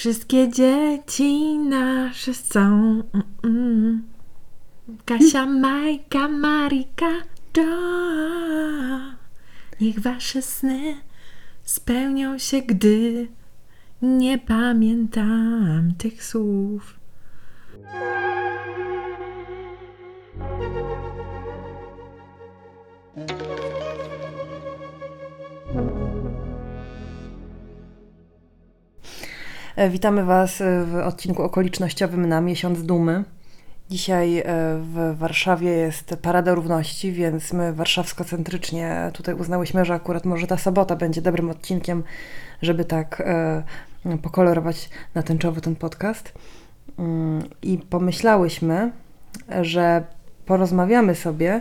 Wszystkie dzieci nasze są. Mm, mm. Kasia, Majka, Marika, do. Niech wasze sny spełnią się, gdy nie pamiętam tych słów. Witamy Was e, w odcinku okolicznościowym na miesiąc dumy. Dzisiaj e, w Warszawie jest Parada Równości, więc my warszawsko-centrycznie tutaj uznałyśmy, że akurat może ta sobota będzie dobrym odcinkiem, żeby tak e, pokolorować na tęczowo ten podcast. Mm, I pomyślałyśmy, że porozmawiamy sobie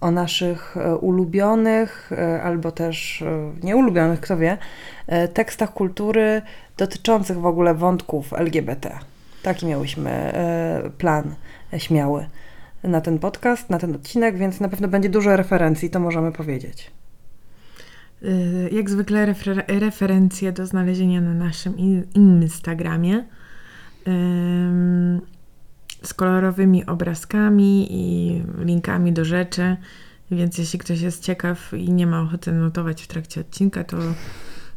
o naszych e, ulubionych e, albo też e, nieulubionych, kto wie, tekstach kultury dotyczących w ogóle wątków LGBT. Taki miałyśmy plan śmiały na ten podcast, na ten odcinek, więc na pewno będzie dużo referencji, to możemy powiedzieć. Jak zwykle refer- referencje do znalezienia na naszym in- Instagramie z kolorowymi obrazkami i linkami do rzeczy. Więc jeśli ktoś jest ciekaw i nie ma ochoty notować w trakcie odcinka, to,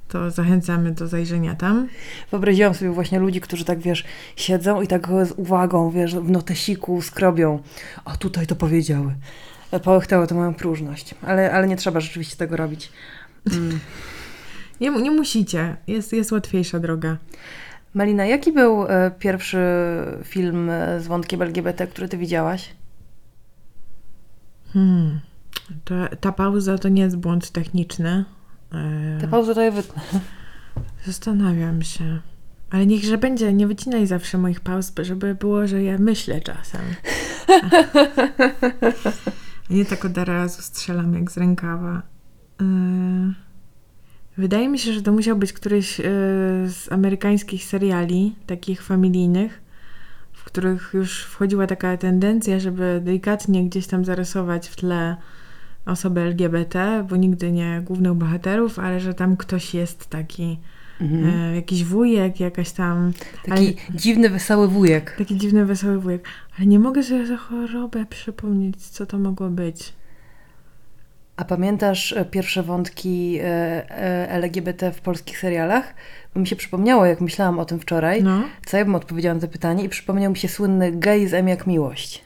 to zachęcamy do zajrzenia tam. Wyobraziłam sobie właśnie ludzi, którzy tak, wiesz, siedzą i tak z uwagą, wiesz, w notesiku skrobią. O, tutaj to powiedziały. Połechtało to moją próżność. Ale, ale nie trzeba rzeczywiście tego robić. Mm. Nie, nie musicie, jest, jest łatwiejsza droga. Malina, jaki był e, pierwszy film e, z wątkiem LGBT, który ty widziałaś? Hmm. Ta, ta pauza to nie jest błąd techniczny. E, Te pauzy to ja wytnę. Zastanawiam się. Ale niechże będzie, nie wycinaj zawsze moich pauz, żeby było, że ja myślę czasem. A nie tak od razu strzelam jak z rękawa. Yy, Wydaje mi się, że to musiał być któryś yy, z amerykańskich seriali, takich familijnych, w których już wchodziła taka tendencja, żeby delikatnie gdzieś tam zarysować w tle osoby LGBT, bo nigdy nie głównych bohaterów, ale że tam ktoś jest taki Mhm. E, jakiś wujek, jakaś tam. Taki dziwny, wesoły wujek. Taki dziwny, wesoły wujek. Ale nie mogę sobie za chorobę przypomnieć, co to mogło być. A pamiętasz e, pierwsze wątki e, e, LGBT w polskich serialach? Bo mi się przypomniało, jak myślałam o tym wczoraj, No. co ja bym odpowiedziała na to pytanie i przypomniał mi się słynny gej z M jak miłość.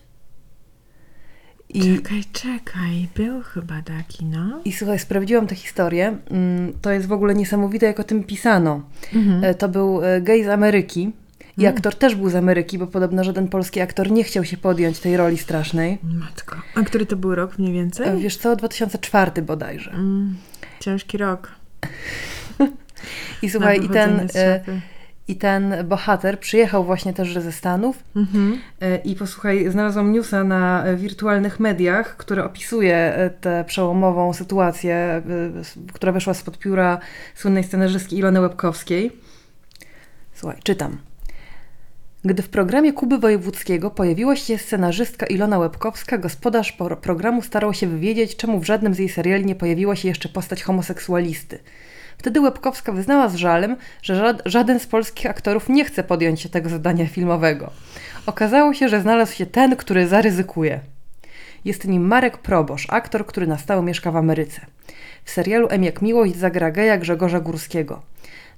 I, Czekaj, czekaj. Był chyba taki, no. I słuchaj, sprawdziłam tę historię. Mm, To jest w ogóle niesamowite, jak o tym pisano. Mhm. To był gej z Ameryki. I aktor też był z Ameryki, bo podobno żaden polski aktor nie chciał się podjąć tej roli strasznej. Matko. A który to był rok mniej E, więcej? Wiesz co, 2004 bodajże. Mm, ciężki rok. I słuchaj, i ten, e, i ten bohater przyjechał właśnie też ze Stanów Mhm. E, I posłuchaj, znalazłam newsa na e, wirtualnych mediach, który opisuje e, tę przełomową sytuację, e, która weszła spod pióra słynnej scenarzystki Ilony Łebkowskiej. Słuchaj, czytam. Gdy w programie Kuby Wojewódzkiego pojawiła się scenarzystka Ilona Łebkowska, gospodarz programu starał się wywiedzieć, czemu w żadnym z jej seriali nie pojawiła się jeszcze postać homoseksualisty. Wtedy Łebkowska wyznała z żalem, że ża- żaden z polskich aktorów nie chce podjąć się tego zadania filmowego. Okazało się, że znalazł się ten, który zaryzykuje. Jest nim Marek Probosz, aktor, który na stałe mieszka w Ameryce. W serialu M jak miłość zagra geja Grzegorza Górskiego.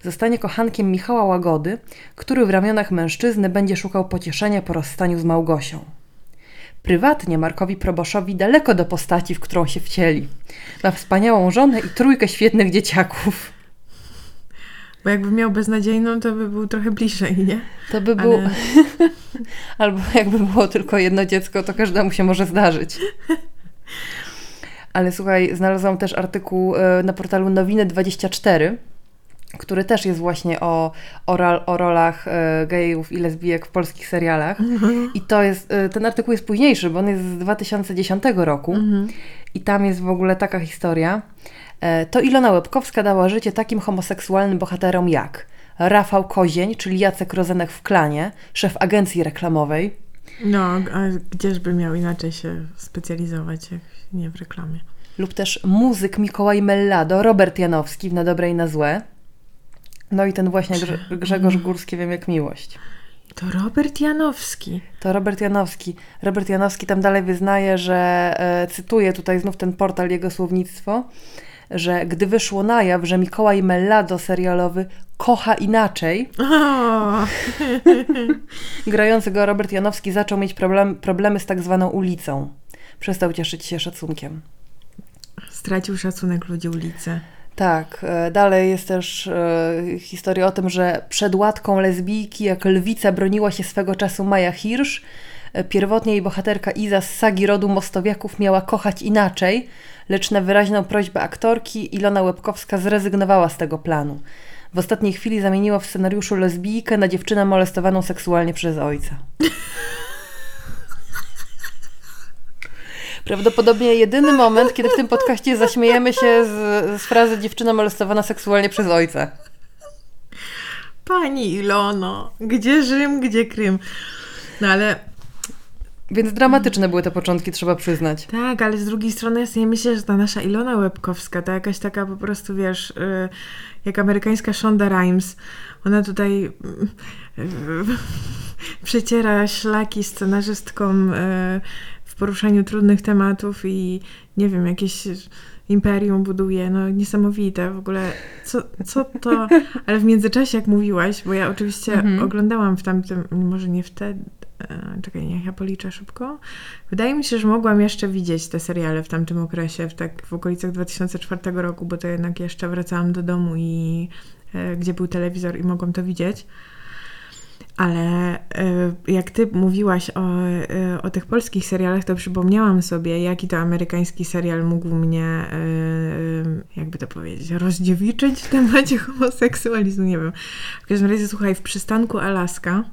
Zostanie kochankiem Michała Łagody, który w ramionach mężczyzny będzie szukał pocieszenia po rozstaniu z Małgosią. Prywatnie Markowi Proboszowi daleko do postaci, w którą się wcieli. Ma wspaniałą żonę i trójkę świetnych dzieciaków. Bo jakby miał beznadziejną, to by był trochę bliżej, nie? To by był... Ale- Albo jakby było tylko jedno dziecko, to każdemu się może zdarzyć. Ale słuchaj, znalazłam też artykuł e, na portalu Nowiny24, który też jest właśnie o, o, o rolach e, gejów i lesbijek w polskich serialach. I to jest, e, ten artykuł jest późniejszy, bo on jest z 2010 roku. Mhm. I tam jest w ogóle taka historia. E, To Ilona Łebkowska dała życie takim homoseksualnym bohaterom jak Rafał Kozień, czyli Jacek Rozenek w klanie, szef agencji reklamowej, No, a gdzieżby miał inaczej się specjalizować, jak nie w reklamie. lub też muzyk Mikołaj Mellado, Robert Janowski w Na dobre i na złe, No i ten właśnie Grze- Grzegorz Górski, wiem jak miłość. To Robert Janowski. To Robert Janowski. Robert Janowski tam dalej wyznaje, że, e, cytuję tutaj znów ten portal, jego słownictwo, że gdy wyszło na jaw, że Mikołaj Mellado serialowy kocha inaczej, grający go Robert Janowski zaczął mieć problem, problemy z tak zwaną ulicą. Przestał cieszyć się szacunkiem. stracił szacunek ludzi ulicy. Tak, e, dalej jest też e, historia o tym, że przed łatką lesbijki jak lwica broniła się swego czasu Maja Hirsch. E, Pierwotnie jej bohaterka Iza z sagi rodu Mostowiaków miała kochać inaczej, lecz na wyraźną prośbę aktorki Ilona Łebkowska zrezygnowała z tego planu. W ostatniej chwili zamieniła w scenariuszu lesbijkę na dziewczynę molestowaną seksualnie przez ojca. Prawdopodobnie jedyny moment, kiedy w tym podcaście zaśmiejemy się z, z frazy dziewczyna molestowana seksualnie przez ojca. Pani Ilono, gdzie Rzym, gdzie Krym? No ale Więc dramatyczne były te początki, trzeba przyznać. tak, ale z drugiej strony ja sobie myślę, że ta nasza Ilona Łebkowska to jakaś taka po prostu, wiesz, y, jak amerykańska Shonda Rhimes. Ona tutaj y, przeciera szlaki scenarzystkom y, poruszaniu trudnych tematów i nie wiem, jakieś imperium buduje, no niesamowite w ogóle, co, co to, ale w międzyczasie jak mówiłaś, bo ja oczywiście Mhm. oglądałam w tamtym, może nie wtedy, e, czekaj, niech ja policzę szybko, wydaje mi się, że mogłam jeszcze widzieć te seriale w tamtym okresie, w, tak, w okolicach 2004 roku, bo to jednak jeszcze wracałam do domu i e, gdzie był telewizor i mogłam to widzieć. Ale e, jak ty mówiłaś o, e, o tych polskich serialach, to przypomniałam sobie, jaki to amerykański serial mógł mnie, e, jakby to powiedzieć, rozdziewiczyć w temacie homoseksualizmu, nie wiem. W każdym razie, słuchaj, w przystanku Alaska,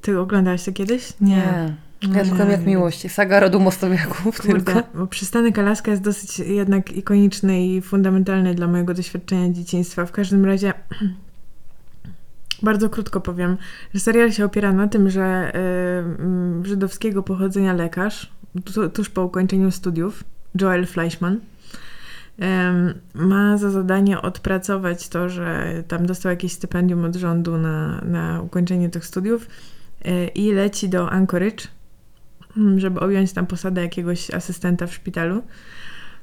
ty oglądałaś to kiedyś? Nie. Ja tylko jak miłość. Saga rodu Mostowiaków tylko. Bo przystanek Alaska jest dosyć jednak ikoniczny i fundamentalny dla mojego doświadczenia dzieciństwa. W każdym razie bardzo krótko powiem, że serial się opiera na tym, że y, mm, żydowskiego pochodzenia lekarz, tu, tuż po ukończeniu studiów, Joel Fleischman, ma za zadanie odpracować to, że tam dostał jakieś stypendium od rządu na, na ukończenie tych studiów y, i leci do Anchorage, mm, żeby objąć tam posadę jakiegoś asystenta w szpitalu.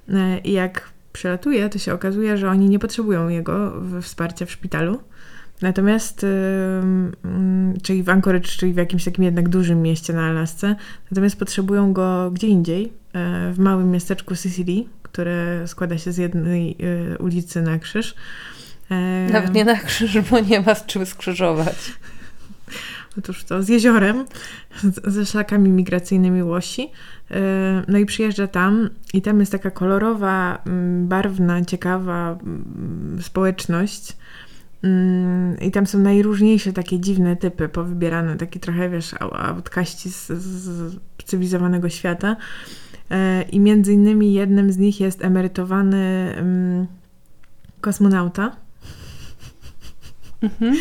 Y, I jak przylatuje, to się okazuje, że oni nie potrzebują jego wsparcia w szpitalu. Natomiast, ym, ym, czyli w Anchorage, czyli w jakimś takim jednak dużym mieście na Alasce, natomiast potrzebują go gdzie indziej, e, w małym miasteczku Sicily, które składa się z jednej e, ulicy na krzyż. E, Nawet nie na krzyż, bo nie ma z czym skrzyżować. Otóż to z jeziorem, z- ze szlakami migracyjnymi Łosi. Yy, No i przyjeżdża tam i tam jest taka kolorowa, mm, barwna, ciekawa mm, społeczność. Mm, I tam są najróżniejsze takie dziwne typy powybierane, takie trochę, wiesz, outkaści z, z cywilizowanego świata. Yy, I między innymi jednym z nich jest emerytowany mm, kosmonauta, Mhm.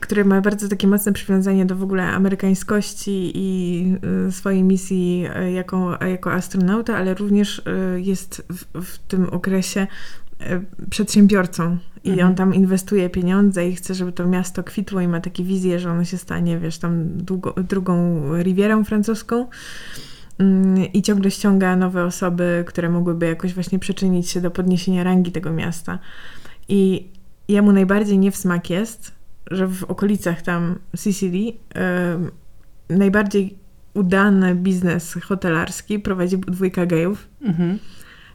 który ma bardzo takie mocne przywiązanie do w ogóle amerykańskości i y, swojej misji y, jako, jako astronauta, ale również y, jest w, w tym okresie przedsiębiorcą i Mhm. on tam inwestuje pieniądze i chce, żeby to miasto kwitło i ma takie wizje, że ono się stanie, wiesz, tam długo, drugą Rivierą francuską. Mm, I ciągle ściąga nowe osoby, które mogłyby jakoś właśnie przyczynić się do podniesienia rangi tego miasta. I jemu najbardziej nie w smak jest, że w okolicach tam Sicily em, najbardziej udany biznes hotelarski prowadzi dwójka gejów. Mhm.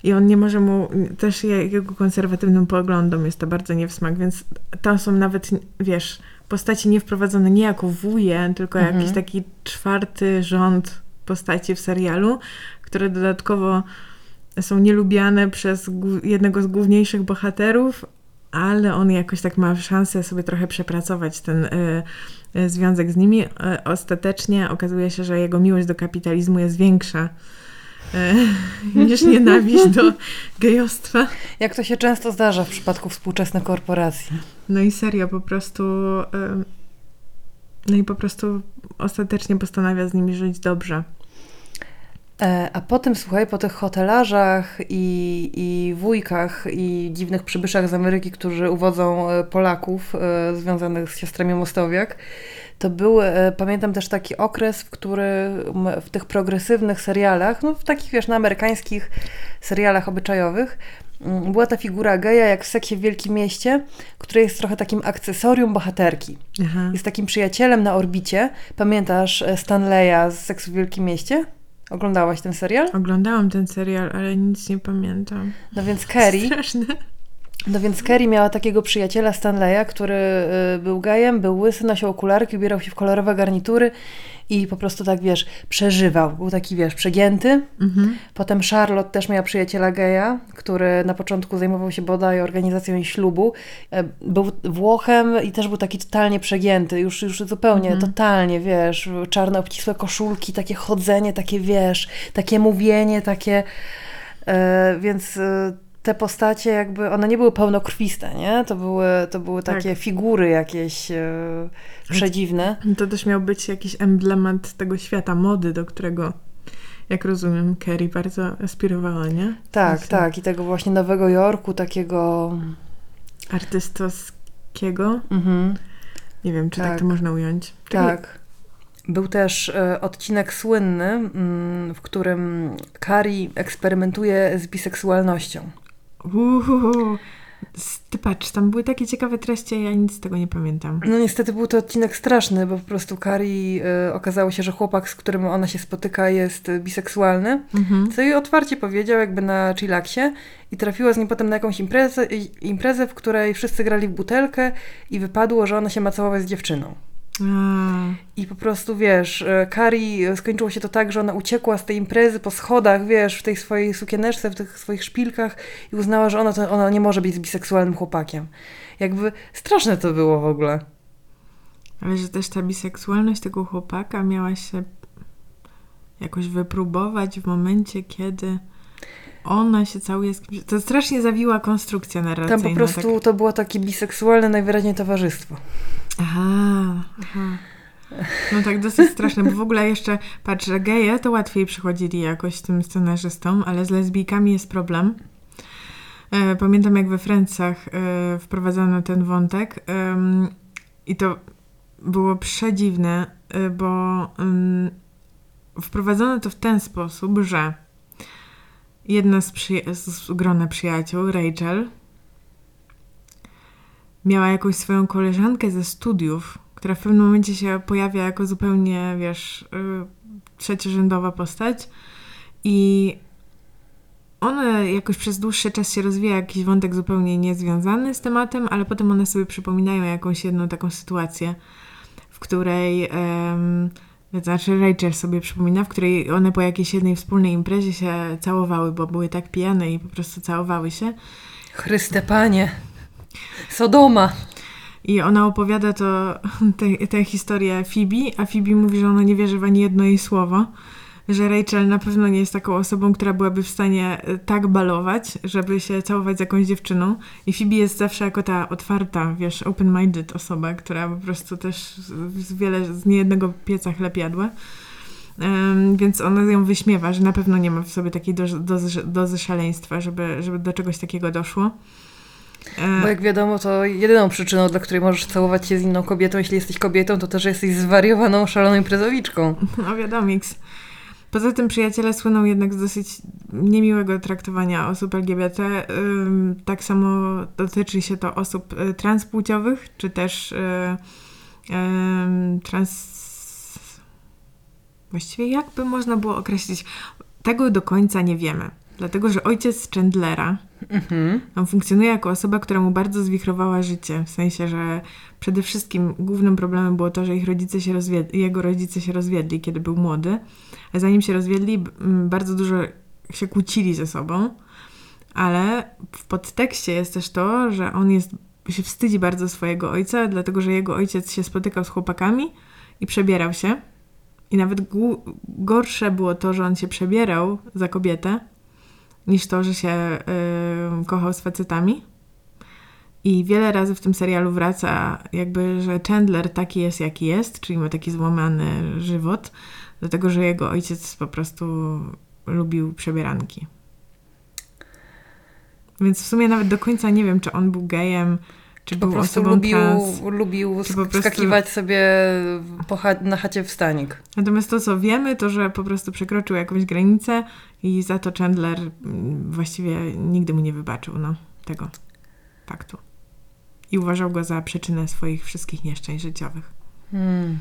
I on nie może mu, też jego konserwatywnym poglądom jest to bardzo nie w smak, więc tam są nawet, wiesz, postaci nie wprowadzone nie jako wuje, tylko Mhm. jakiś taki czwarty rząd postaci w serialu, które dodatkowo są nielubiane przez jednego z główniejszych bohaterów, ale on jakoś tak ma szansę sobie trochę przepracować ten y, y, związek z nimi. Y, ostatecznie okazuje się, że jego miłość do kapitalizmu jest większa niż nienawiść do gejostwa. Jak to się często zdarza w przypadku współczesnych korporacji. No i serio, po prostu. No i po prostu ostatecznie postanawia z nimi żyć dobrze. E, a potem, słuchaj, po tych hotelarzach i, i wujkach i dziwnych przybyszach z Ameryki, którzy uwodzą e, Polaków e, związanych z siostrami Mostowiak, to był, pamiętam też taki okres, w którym w tych progresywnych serialach, no w takich wiesz, na amerykańskich serialach obyczajowych, była ta figura geja jak w seksie w Wielkim Mieście, który jest trochę takim akcesorium bohaterki. Aha. Jest takim przyjacielem na orbicie. Pamiętasz Stanleya z seksu w Wielkim Mieście? Oglądałaś ten serial? Oglądałam ten serial, ale nic nie pamiętam. No więc Kerry. Straszne. No więc Kerry miała takiego przyjaciela Stanleya, który y, był gejem, był łysy, nosił okularki, ubierał się w kolorowe garnitury i po prostu tak, wiesz, przeżywał. Był taki, wiesz, przegięty. Mhm. Potem Charlotte też miała przyjaciela geja, który na początku zajmował się bodaj organizacją jej ślubu. E, był Włochem i też był taki totalnie przegięty, już, już zupełnie, mhm. totalnie, wiesz, czarne obcisłe koszulki, takie chodzenie, takie, wiesz, takie mówienie, takie... E, więc... E, te postacie jakby, one nie były pełnokrwiste, nie? To były, to były takie tak. figury jakieś e, przedziwne. To też miał być jakiś emblemat tego świata mody, do którego, jak rozumiem, Kerry bardzo aspirowała, nie? Tak, tak. I tego właśnie Nowego Jorku, takiego... Artystowskiego. Mhm. Nie wiem, czy tak, tak to można ująć. Tak. Był też e, odcinek słynny, mm, w którym Kari eksperymentuje z biseksualnością. Uhuhu. Ty patrz, tam były takie ciekawe treści, a ja nic z tego nie pamiętam. No niestety był to odcinek straszny, bo po prostu Kari y, okazało się, że chłopak, z którym ona się spotyka jest biseksualny, mhm. co jej otwarcie powiedział jakby na chillaksie i trafiła z nim potem na jakąś imprezę, imprezę, w której wszyscy grali w butelkę i wypadło, że ona się ma całować z dziewczyną. I po prostu, wiesz, Kari e, skończyło się to tak, że ona uciekła z tej imprezy po schodach, wiesz, w tej swojej sukieneczce, w tych swoich szpilkach i uznała, że ona, to, ona nie może być z biseksualnym chłopakiem. Jakby straszne to było w ogóle. Ale że też ta biseksualność tego chłopaka miała się jakoś wypróbować w momencie, kiedy ona się całuje z kimś. To strasznie zawiła konstrukcja narracyjna. Tam po prostu tak. to było takie biseksualne najwyraźniej towarzystwo. Aha, aha. No tak, dosyć straszne, bo w ogóle jeszcze, patrz, że geje to łatwiej przychodzili jakoś tym scenarzystom, ale z lesbijkami jest problem. E, pamiętam, jak we Francach e, wprowadzano ten wątek i to było przedziwne, e, bo wprowadzono to w ten sposób, że jedna z, przyja- z grona przyjaciół, Rachel, miała jakąś swoją koleżankę ze studiów, która w pewnym momencie się pojawia jako zupełnie, wiesz, yy, trzeciorzędowa postać i ona jakoś przez dłuższy czas się rozwija jakiś wątek zupełnie niezwiązany z tematem, ale potem one sobie przypominają jakąś jedną taką sytuację, w której... Yy, znaczy Rachel sobie przypomina, w której one po jakiejś jednej wspólnej imprezie się całowały, bo były tak pijane i po prostu całowały się. Chryste Panie! Sodoma. I ona opowiada to, tę historię Phoebe, a Phoebe mówi, że ona nie wierzy w ani jedno jej słowo, że Rachel na pewno nie jest taką osobą, która byłaby w stanie e, tak balować, żeby się całować z jakąś dziewczyną. I Phoebe jest zawsze jako ta otwarta, wiesz, open-minded osoba, która po prostu też z wiele, z niejednego pieca chleb jadła. Um, więc ona ją wyśmiewa, że na pewno nie ma w sobie takiej dozy, dozy, dozy szaleństwa, żeby, żeby do czegoś takiego doszło. Bo jak wiadomo, to jedyną przyczyną, dla której możesz całować się z inną kobietą, jeśli jesteś kobietą, to też jesteś zwariowaną, szaloną imprezowiczką. No wiadomiks. Poza tym przyjaciele słyną jednak z dosyć niemiłego traktowania osób LGBT. Tak samo dotyczy się to osób y, transpłciowych, czy też y, trans... Właściwie jakby można było określić? Tego do końca nie wiemy. Dlatego, że ojciec Chandlera mhm. on funkcjonuje jako osoba, która mu bardzo zwichrowała życie. W sensie, że przede wszystkim głównym problemem było to, że ich rodzice się jego rodzice się rozwiedli, kiedy był młody. A zanim się rozwiedli, bardzo dużo się kłócili ze sobą. Ale w podtekście jest też to, że on jest, się wstydzi bardzo swojego ojca, dlatego że jego ojciec się spotykał z chłopakami i przebierał się. I nawet gorsze było to, że on się przebierał za kobietę, niż to, że się y, kochał z facetami. I wiele razy w tym serialu wraca jakby, że Chandler taki jest, jaki jest, czyli ma taki złamany żywot, dlatego, że jego ojciec po prostu lubił przebieranki. Więc w sumie nawet do końca nie wiem, czy on był gejem, czy Po był prostu osobą lubił, trans. lubił Czy po prostu- skakiwać sobie cha- na chacie w stanik. Natomiast to, co wiemy, to, że po prostu przekroczył jakąś granicę i za to Chandler mm, właściwie nigdy mu nie wybaczył no, tego faktu. I uważał go za przyczynę swoich wszystkich nieszczęść życiowych. Hmm.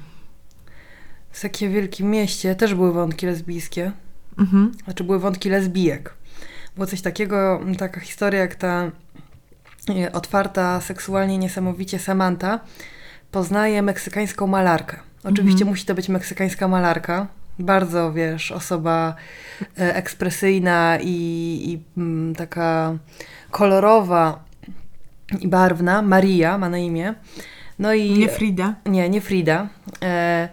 W takie wielkim mieście też były wątki lesbijskie. Mhm. Znaczy były wątki lesbijek. Było coś takiego, taka historia jak ta e, otwarta, seksualnie niesamowicie Samantha poznaje meksykańską malarkę. Oczywiście Mhm. musi to być meksykańska malarka. Bardzo, wiesz, osoba e, ekspresyjna i, i mm, taka kolorowa i barwna. Maria ma na imię. No i Nie Frida. nie, nie Frida. E,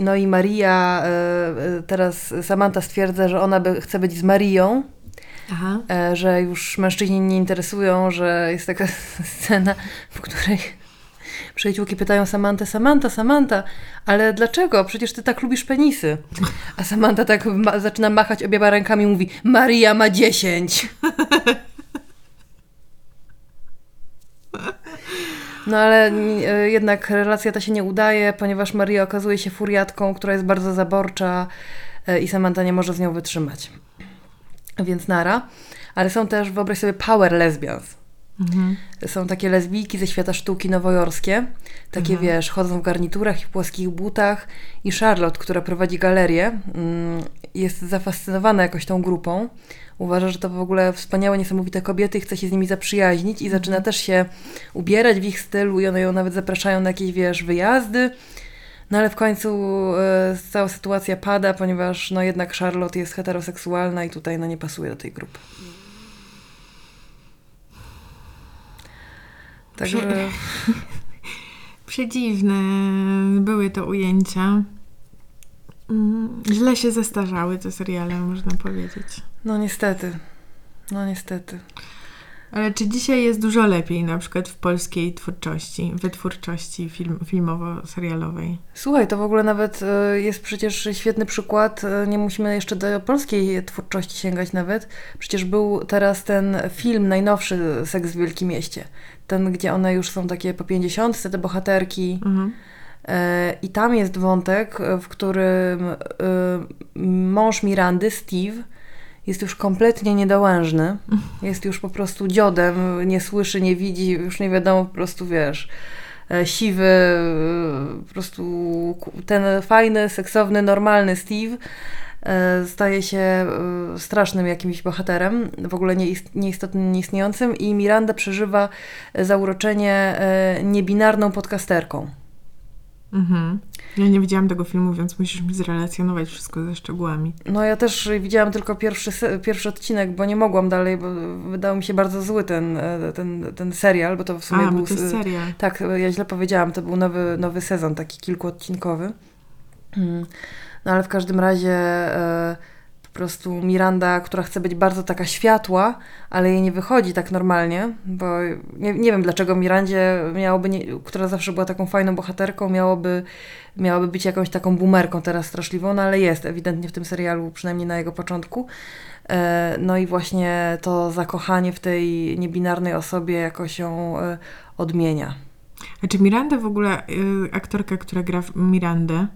no i Maria, e, teraz Samantha stwierdza, że ona by, chce być z Marią, Aha. że już mężczyźni nie interesują, że jest taka scena, w której przyjaciółki pytają Samantę, Samantha, Samantha, ale dlaczego? Przecież ty tak lubisz penisy. A Samantha tak ma, zaczyna machać obiema rękami i mówi, Maria ma 10. No ale e, jednak relacja ta się nie udaje, ponieważ Maria okazuje się furiatką, która jest bardzo zaborcza e, i Samantha nie może z nią wytrzymać. Więc nara. Ale są też, wyobraź sobie, power lesbians. Mhm. Są takie lesbijki ze świata sztuki nowojorskie. Takie, Mhm. wiesz, chodzą w garniturach i w płaskich butach. I Charlotte, która prowadzi galerię, mm, jest zafascynowana jakoś tą grupą. Uważa, że to w ogóle wspaniałe, niesamowite kobiety chce się z nimi zaprzyjaźnić i zaczyna też się ubierać w ich stylu i one ją nawet zapraszają na jakieś, wiesz, wyjazdy. No ale w końcu e, cała sytuacja pada, ponieważ no jednak Charlotte jest heteroseksualna i tutaj no nie pasuje do tej grupy. Także... Przedziwne były to ujęcia. Mm, Źle się zestarzały te seriale, można powiedzieć. No niestety. No niestety. Ale czy dzisiaj jest dużo lepiej, na przykład w polskiej twórczości, wytwórczości film, filmowo-serialowej? Słuchaj, to w ogóle nawet e, jest przecież świetny przykład. e, Nie musimy jeszcze do polskiej twórczości sięgać nawet. Przecież był teraz ten film najnowszy Seks w Wielkim Mieście. Ten, gdzie one już są takie po 50, te bohaterki. Mhm. E, I tam jest wątek, w którym mąż Mirandy, Steve, jest już kompletnie niedołężny. Jest już po prostu dziodem, nie słyszy, nie widzi, już nie wiadomo, po prostu wiesz, e, siwy, e, po prostu ten fajny, seksowny, normalny Steve e, staje się strasznym jakimś bohaterem, w ogóle nieist- nieistotnym, nieistniejącym i Miranda przeżywa zauroczenie niebinarną podcasterką. Mhm. Ja nie widziałam tego filmu, więc musisz mi zrelacjonować wszystko ze szczegółami. No ja też widziałam tylko pierwszy, pierwszy odcinek, bo nie mogłam dalej, bo wydał mi się bardzo zły ten, e, ten, ten serial, bo to w sumie A, był... bo to jest s- serial. Tak, ja źle powiedziałam, to był nowy, nowy sezon, taki kilkuodcinkowy. Mm. No ale w każdym razie e, po prostu Miranda, która chce być bardzo taka światła, ale jej nie wychodzi tak normalnie, bo nie, nie wiem dlaczego Mirandzie miałoby, nie, która zawsze była taką fajną bohaterką, miałoby, miałaby być jakąś taką boomerką teraz straszliwą, no ale jest ewidentnie w tym serialu, przynajmniej na jego początku. E, No i właśnie to zakochanie w tej niebinarnej osobie jakoś ją e, odmienia. A czy Miranda w ogóle, y, aktorka, która gra w Mirandę,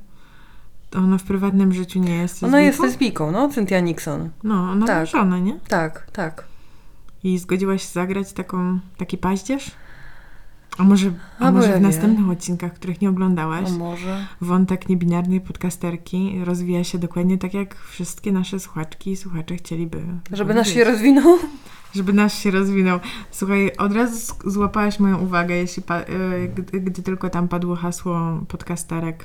ona w prywatnym życiu nie jest Ona jest lesbijką? no, Cynthia Nixon. No, ona Tak. ma żonę, nie? Tak, tak. I zgodziła się zagrać taką, taki paździerz? A może, a A może w wiem. następnych odcinkach, których nie oglądałaś, A może? wątek niebinarnej podcasterki rozwija się dokładnie tak, jak wszystkie nasze słuchaczki i słuchacze chcieliby. Żeby nasz się rozwinął? Żeby nasz się rozwinął. Słuchaj, od razu złapałaś moją uwagę, jeśli y, gdy, gdy tylko tam padło hasło podcasterek,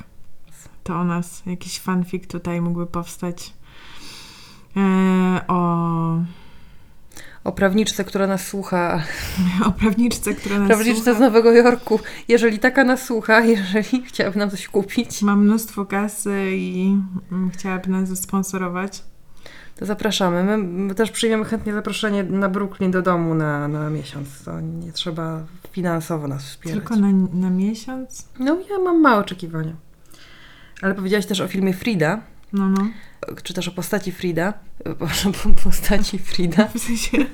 to o nas jakiś fanfic tutaj mógłby powstać. E, o, O prawniczce, która nas słucha. o prawniczce, która nas Prawniczce słucha. z Nowego Jorku. Jeżeli taka nas słucha, jeżeli chciałaby nam coś kupić, Ma mnóstwo kasy i mm, chciałaby nas zasponsorować. to zapraszamy. My, my też przyjmiemy chętnie zaproszenie na Brooklyn do domu na, na miesiąc. To nie trzeba finansowo nas wspierać. Tylko na, na miesiąc? No ja mam małe oczekiwania. Ale powiedziałaś też o filmie Frida. No, no. Czy też o postaci Frida. Proszę, postaci Frida. W sensie...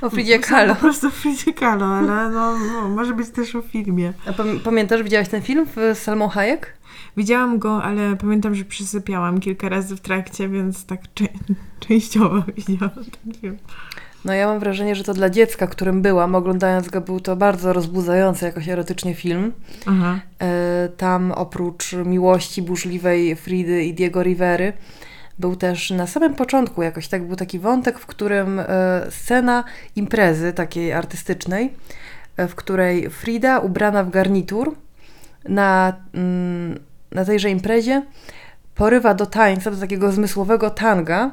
O Fridzie Kahlo. Po prostu Fridzie Kahlo, ale no, no, może być też o filmie. A pam- pamiętasz, widziałaś ten film z Salmą Hayek? Widziałam go, ale pamiętam, że przysypiałam kilka razy w trakcie, więc tak częściowo widziałam ten film. No ja mam wrażenie, że to dla dziecka, którym byłam, oglądając go, był to bardzo rozbudzający jakoś erotycznie film. E, Tam oprócz miłości burzliwej Fridy i Diego Rivery był też na samym początku jakoś tak był taki wątek, w którym e, scena imprezy takiej artystycznej, e, w której Frida ubrana w garnitur na, mm, na tejże imprezie porywa do tańca, do takiego zmysłowego tanga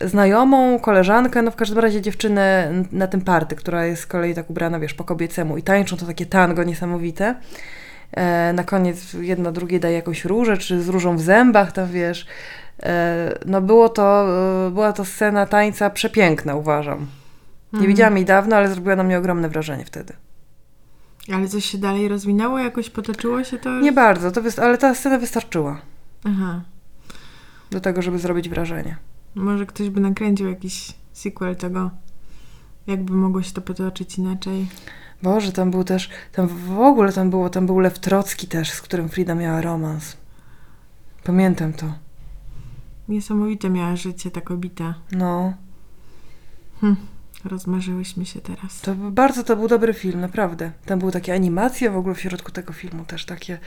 znajomą, koleżankę, no w każdym razie dziewczynę na tym party, która jest z kolei tak ubrana, wiesz, po kobiecemu i tańczą to takie tango niesamowite. E, na koniec jedno drugie daje jakąś różę, czy z różą w zębach, tam wiesz. E, no było to, e, była to scena tańca przepiękna, uważam. Nie Mhm. widziałam jej dawno, ale zrobiła na mnie ogromne wrażenie wtedy. Ale coś się dalej rozwinęło? Jakoś potoczyło się to? Nie bardzo, to ale ta scena wystarczyła Aha. do tego, żeby zrobić wrażenie. Może ktoś by nakręcił jakiś sequel tego. Jakby mogło się to potoczyć inaczej. Boże, tam był też, tam w ogóle tam było, tam był Lew Trocki też, z którym Frida miała romans. Pamiętam to. Niesamowite miała życie ta kobieta. No, Rozmarzyłyśmy się teraz. to bardzo to był dobry film, naprawdę. Tam były takie animacje w ogóle w środku tego filmu też takie.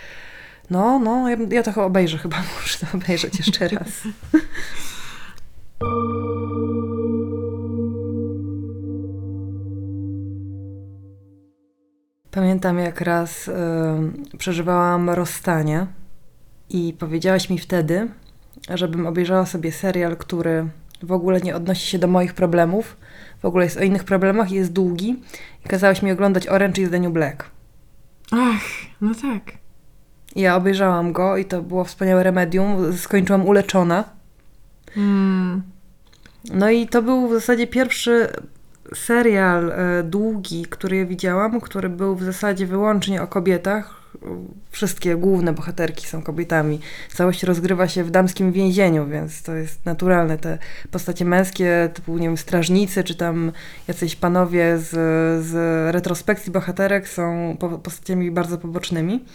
No, no, ja, ja to obejrzę chyba, muszę to obejrzeć jeszcze raz. Pamiętam jak raz y, przeżywałam rozstanie i powiedziałaś mi wtedy, żebym obejrzała sobie serial, który w ogóle nie odnosi się do moich problemów, w ogóle jest o innych problemach i jest długi. I kazałaś mi oglądać Orange is the New Black. Ach, no tak. I ja obejrzałam go i to było wspaniałe remedium. Skończyłam uleczona. Mm. No i to był w zasadzie pierwszy serial e, długi, który ja widziałam, który był w zasadzie wyłącznie o kobietach. Wszystkie główne bohaterki są kobietami. Całość rozgrywa się w damskim więzieniu, więc to jest naturalne. Te postacie męskie, typu, nie wiem, strażnicy, czy tam jacyś panowie z, z retrospekcji bohaterek są po- postaciami bardzo pobocznymi.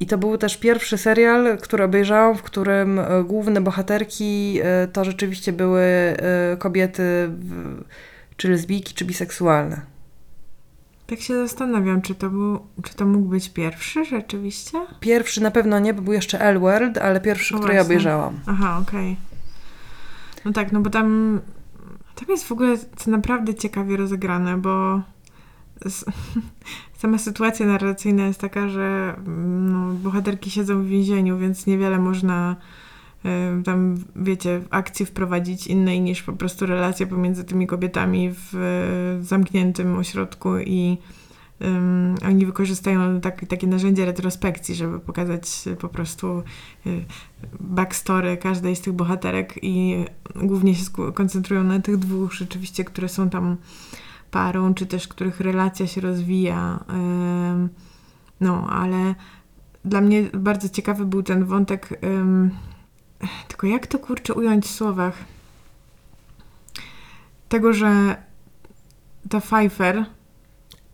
I to był też pierwszy serial, który obejrzałam, w którym e, główne bohaterki e, to rzeczywiście były e, kobiety, czy lesbijki, czy biseksualne. Tak się zastanawiam, czy to, był, czy to mógł być pierwszy rzeczywiście? Pierwszy na pewno nie, bo był jeszcze L-Word, ale pierwszy, No który ja obejrzałam. Aha, okej. No tak, no bo tam, tam jest w ogóle co naprawdę ciekawie rozegrane, bo sama sytuacja narracyjna jest taka, że mm, no, bohaterki siedzą w więzieniu, więc niewiele można y, tam, wiecie, w akcji wprowadzić innej niż po prostu relacje pomiędzy tymi kobietami w y, zamkniętym ośrodku i ym, oni wykorzystają tak, takie narzędzie retrospekcji, żeby pokazać y, po prostu y, backstory każdej z tych bohaterek i głównie się sku- koncentrują na tych dwóch rzeczywiście, które są tam parą, czy też których relacja się rozwija. No, ale dla mnie bardzo ciekawy był ten wątek. Tylko jak to kurczę ująć w słowach? Tego, że ta Pfeiffer.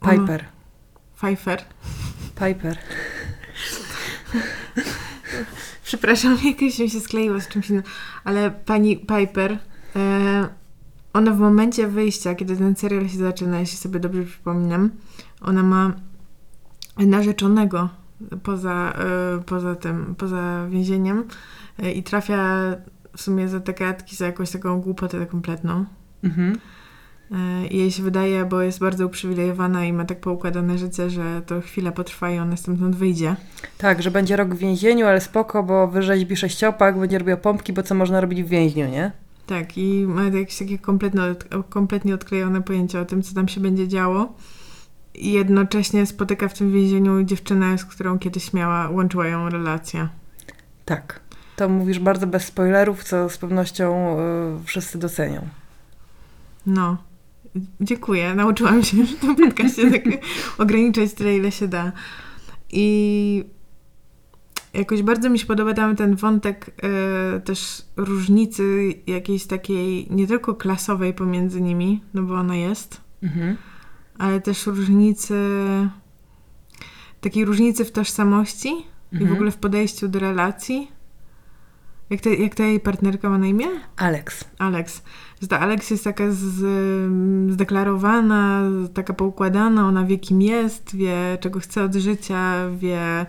Piper. Pfeiffer. Piper. Przepraszam, jakoś mi się skleiło z czymś innym. Ale pani Piper, e, ona w momencie wyjścia, kiedy ten serial się zaczyna, jeśli sobie dobrze przypominam, ona ma narzeczonego poza, e, poza tym, poza więzieniem e, i trafia w sumie za te gadki, za jakąś taką głupotę kompletną. Mhm. I jej się wydaje, bo jest bardzo uprzywilejowana i ma tak poukładane życie, że to chwila potrwa i ona stamtąd wyjdzie. Tak, że będzie rok w więzieniu, ale spoko, bo wyrzeźbi sześciopak, będzie robiła pompki, bo co można robić w więźniu, nie? Tak, i ma jakieś takie kompletnie, kompletnie odklejone pojęcie o tym, co tam się będzie działo. I jednocześnie spotyka w tym więzieniu dziewczynę, z którą kiedyś miała, łączyła ją relacja. Tak. To mówisz bardzo bez spoilerów, co z pewnością y, wszyscy docenią. No, dziękuję. Nauczyłam się w tym podcaście tak ograniczać tyle, ile się da. I jakoś bardzo mi się podoba tam ten wątek e, też różnicy jakiejś takiej nie tylko klasowej pomiędzy nimi, no bo ona jest, Mhm. ale też różnicy, takiej różnicy w tożsamości i w Mhm. ogóle w podejściu do relacji. Jak, te, jak ta jej partnerka ma na imię? Alex. Alex. Że ta Alex jest taka z, zdeklarowana, taka poukładana, ona wie kim jest, wie czego chce od życia, wie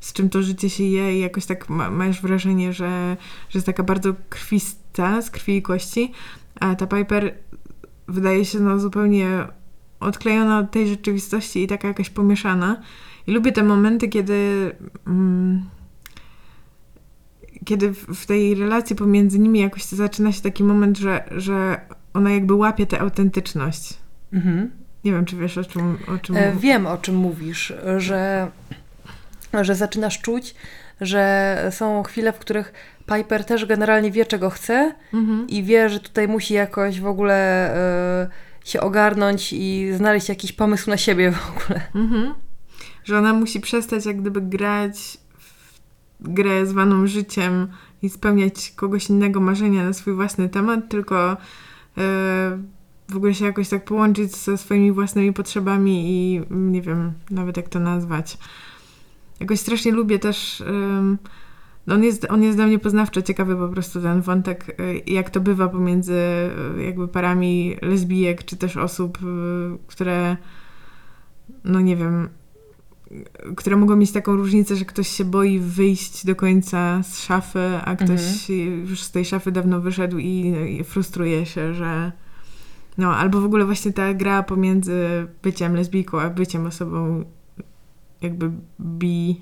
z czym to życie się je i jakoś tak ma, masz wrażenie, że, że jest taka bardzo krwista, z krwi i kości, a ta Piper wydaje się no zupełnie odklejona od tej rzeczywistości i taka jakaś pomieszana. I lubię te momenty, kiedy... Mm, kiedy w, tej relacji pomiędzy nimi jakoś zaczyna się taki moment, że, że ona jakby łapie tę autentyczność. Mhm. Nie wiem, czy wiesz o czym, o czym E, Wiem, o czym mówisz, że, że zaczynasz czuć, że są chwile, w których Piper też generalnie wie, czego chce Mhm. i wie, że tutaj musi jakoś w ogóle e, się ogarnąć i znaleźć jakiś pomysł na siebie w ogóle. Mhm. Że ona musi przestać jak gdyby grać w grę zwaną życiem i spełniać kogoś innego marzenia na swój własny temat, tylko e, w ogóle się jakoś tak połączyć ze swoimi własnymi potrzebami i nie wiem nawet jak to nazwać. Jakoś strasznie lubię też. no on, jest, on jest dla mnie poznawczo ciekawy po prostu ten wątek, e, jak to bywa pomiędzy e, jakby parami lesbijek, czy też osób, e, które no nie wiem, które mogą mieć taką różnicę, że ktoś się boi wyjść do końca z szafy, a ktoś już z tej szafy dawno wyszedł i, i frustruje się, że no, albo w ogóle właśnie ta gra pomiędzy byciem lesbijką, a byciem osobą jakby bi.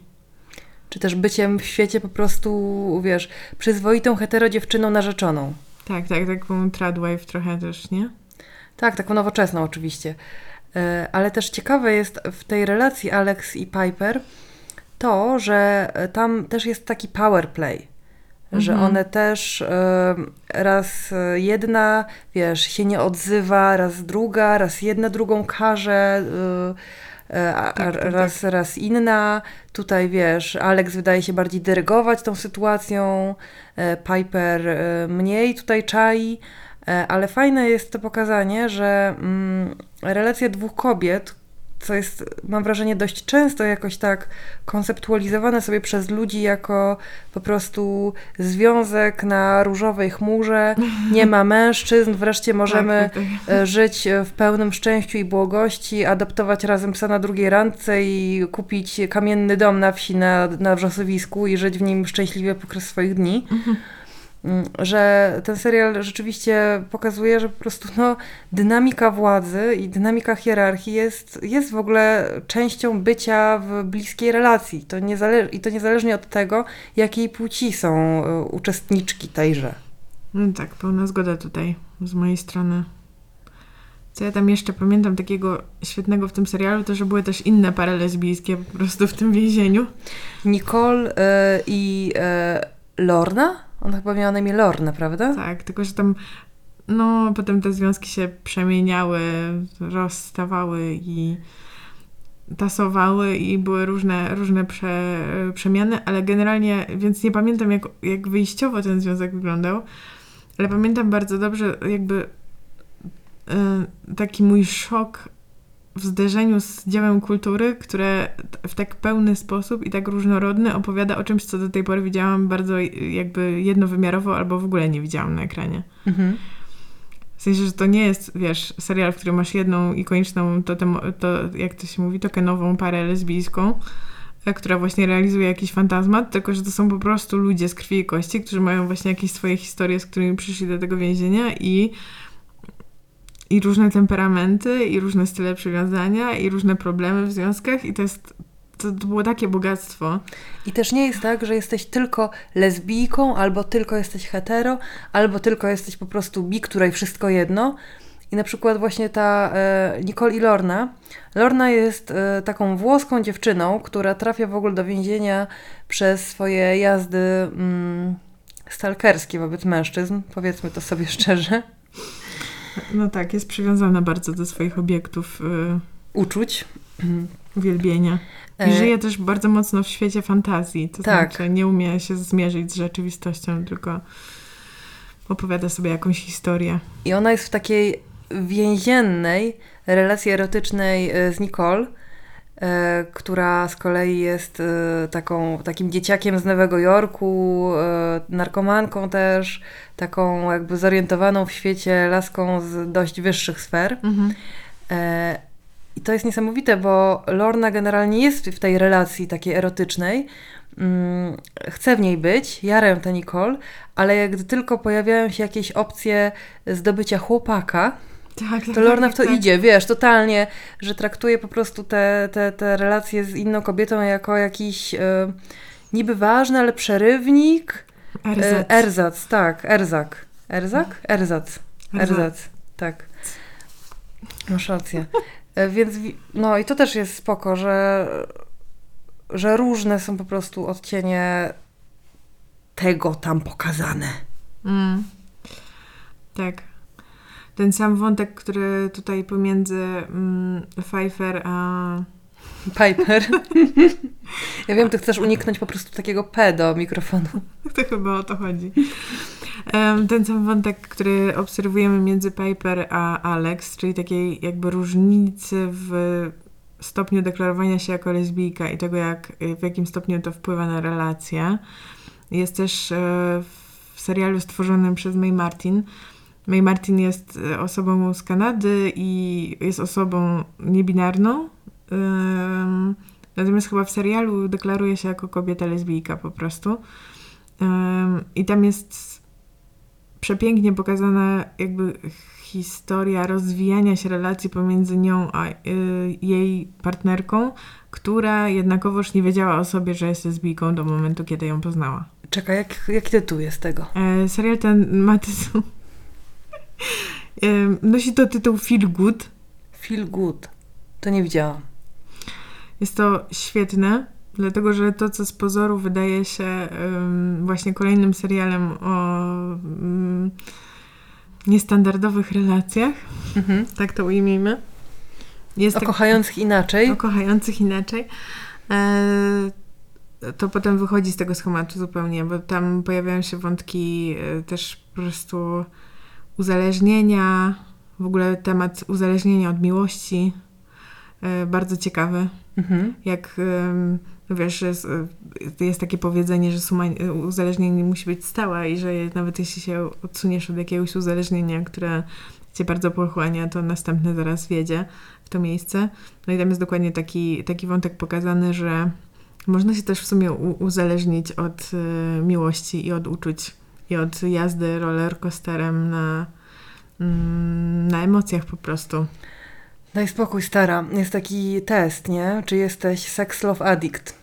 Czy też byciem w świecie po prostu, wiesz, przyzwoitą hetero-dziewczyną narzeczoną. Tak, tak, taką tradwife trochę też, nie? Tak, taką nowoczesną oczywiście. E, Ale też ciekawe jest w tej relacji Alex i Piper to, że tam też jest taki power play. Że Mhm. one też raz jedna, wiesz, się nie odzywa, raz druga, raz jedna drugą karze, e, a, Tak, tak, raz, raz inna. Tutaj, wiesz, Alex wydaje się bardziej dyrygować tą sytuacją, e, Piper e, mniej tutaj czai. E, Ale fajne jest to pokazanie, że mm, relacja dwóch kobiet, co jest, mam wrażenie, dość często jakoś tak konceptualizowane sobie przez ludzi jako po prostu związek na różowej chmurze, nie ma mężczyzn, wreszcie możemy Tak, tak, e, żyć w pełnym szczęściu i błogości, adoptować razem psa na drugiej randce i kupić kamienny dom na wsi na, na wrzosowisku i żyć w nim szczęśliwie poprzez swoich dni. Mm, Że ten serial rzeczywiście pokazuje, że po prostu no, dynamika władzy i dynamika hierarchii jest, jest w ogóle częścią bycia w bliskiej relacji. To niezale- I to niezależnie od tego, jakiej płci są e, uczestniczki tejże. No tak, pełna zgoda tutaj z mojej strony. Co ja tam jeszcze pamiętam takiego świetnego w tym serialu, to że były też inne pary lesbijskie po prostu w tym więzieniu. Nicole e, i e, Lorna? Ona chyba miała na imię Lorna, prawda? Tak, tylko że tam no potem te związki się przemieniały, rozstawały i tasowały i były różne, różne prze, przemiany, ale generalnie, więc nie pamiętam jak, jak wyjściowo ten związek wyglądał, ale pamiętam bardzo dobrze jakby y, taki mój szok w zderzeniu z dziełem kultury, które w tak pełny sposób i tak różnorodny opowiada o czymś, co do tej pory widziałam bardzo jakby jednowymiarowo albo w ogóle nie widziałam na ekranie. Mhm. W sensie, że to nie jest, wiesz, serial, w którym masz jedną ikoniczną, to, to jak to się mówi, tokenową parę lesbijską, e, która właśnie realizuje jakiś fantazmat, tylko że to są po prostu ludzie z krwi i kości, którzy mają właśnie jakieś swoje historie, z którymi przyszli do tego więzienia i i różne temperamenty, i różne style przywiązania, i różne problemy w związkach i to jest, to, to było takie bogactwo. I też nie jest tak, że jesteś tylko lesbijką, albo tylko jesteś hetero, albo tylko jesteś po prostu bi, której wszystko jedno. I na przykład właśnie ta e, Nicole i Lorna. Lorna jest e, taką włoską dziewczyną, która trafia w ogóle do więzienia przez swoje jazdy mm, stalkerskie wobec mężczyzn, powiedzmy to sobie szczerze. No tak, jest przywiązana bardzo do swoich obiektów y, uczuć. Uwielbienia. I E, żyje też bardzo mocno w świecie fantazji. To Tak. znaczy nie umie się zmierzyć z rzeczywistością, tylko opowiada sobie jakąś historię. I ona jest w takiej więziennej relacji erotycznej e, z Nicole, która z kolei jest e, taką, takim dzieciakiem z Nowego Jorku, e, narkomanką też, taką jakby zorientowaną w świecie laską z dość wyższych sfer. E, I to jest niesamowite, bo Lorna generalnie jest w tej relacji takiej erotycznej. Mm, Chce w niej być, jarę tę Nicole, ale gdy tylko pojawiają się jakieś opcje zdobycia chłopaka, Tak, to Lorna w to tak. idzie, wiesz, totalnie, że traktuje po prostu te, te, te relacje z inną kobietą jako jakiś e, niby ważny, ale przerywnik. RZ. E, erzac, tak, erzak. Erzak? Erzac. Erzac. Erzac, tak. Masz rację. E, Więc, wi- no i to też jest spoko, że, że różne są po prostu odcienie tego tam pokazane. Mm. Tak. Ten sam wątek, który tutaj pomiędzy mm, Pfeiffer a Piper. ja wiem, ty chcesz uniknąć po prostu takiego P do mikrofonu. To chyba o to chodzi. Ten sam wątek, który obserwujemy między Piper a Alex, czyli takiej jakby różnicy w stopniu deklarowania się jako lesbijka i tego, jak, w jakim stopniu to wpływa na relacje. Jest też e, w serialu stworzonym przez May Martin. May Martin jest e, osobą z Kanady i jest osobą niebinarną. Natomiast chyba w serialu deklaruje się jako kobieta lesbijka po prostu. I tam jest przepięknie pokazana jakby historia rozwijania się relacji pomiędzy nią a y, jej partnerką, która jednakowoż nie wiedziała o sobie, że jest lesbijką do momentu, kiedy ją poznała. Czekaj, jak, jaki tytuł jest tego? E, serial ten ma tytuł... Nosi to tytuł Feel Good. Feel Good. To nie widziałam. Jest to świetne, dlatego że to, co z pozoru wydaje się em, właśnie kolejnym serialem o mm, niestandardowych relacjach, Mhm. tak to ujmijmy. Jest O tak- kochających inaczej. o kochających inaczej. E, to potem wychodzi z tego schematu zupełnie, bo tam pojawiają się wątki e, też po prostu uzależnienia, w ogóle temat uzależnienia od miłości. E, bardzo ciekawy. Mhm. Jak no wiesz, jest, e, jest takie powiedzenie, że suma e, uzależnień musi być stała i że nawet jeśli się odsuniesz od jakiegoś uzależnienia, które cię bardzo pochłania, to następne zaraz wiedzie w to miejsce. No i tam jest dokładnie taki, taki wątek pokazany, że można się też w sumie uzależnić od miłości i od uczuć i od jazdy rollercoasterem na, mm, na emocjach po prostu. Daj spokój, stara. Jest taki test, nie? Czy jesteś sex love addict?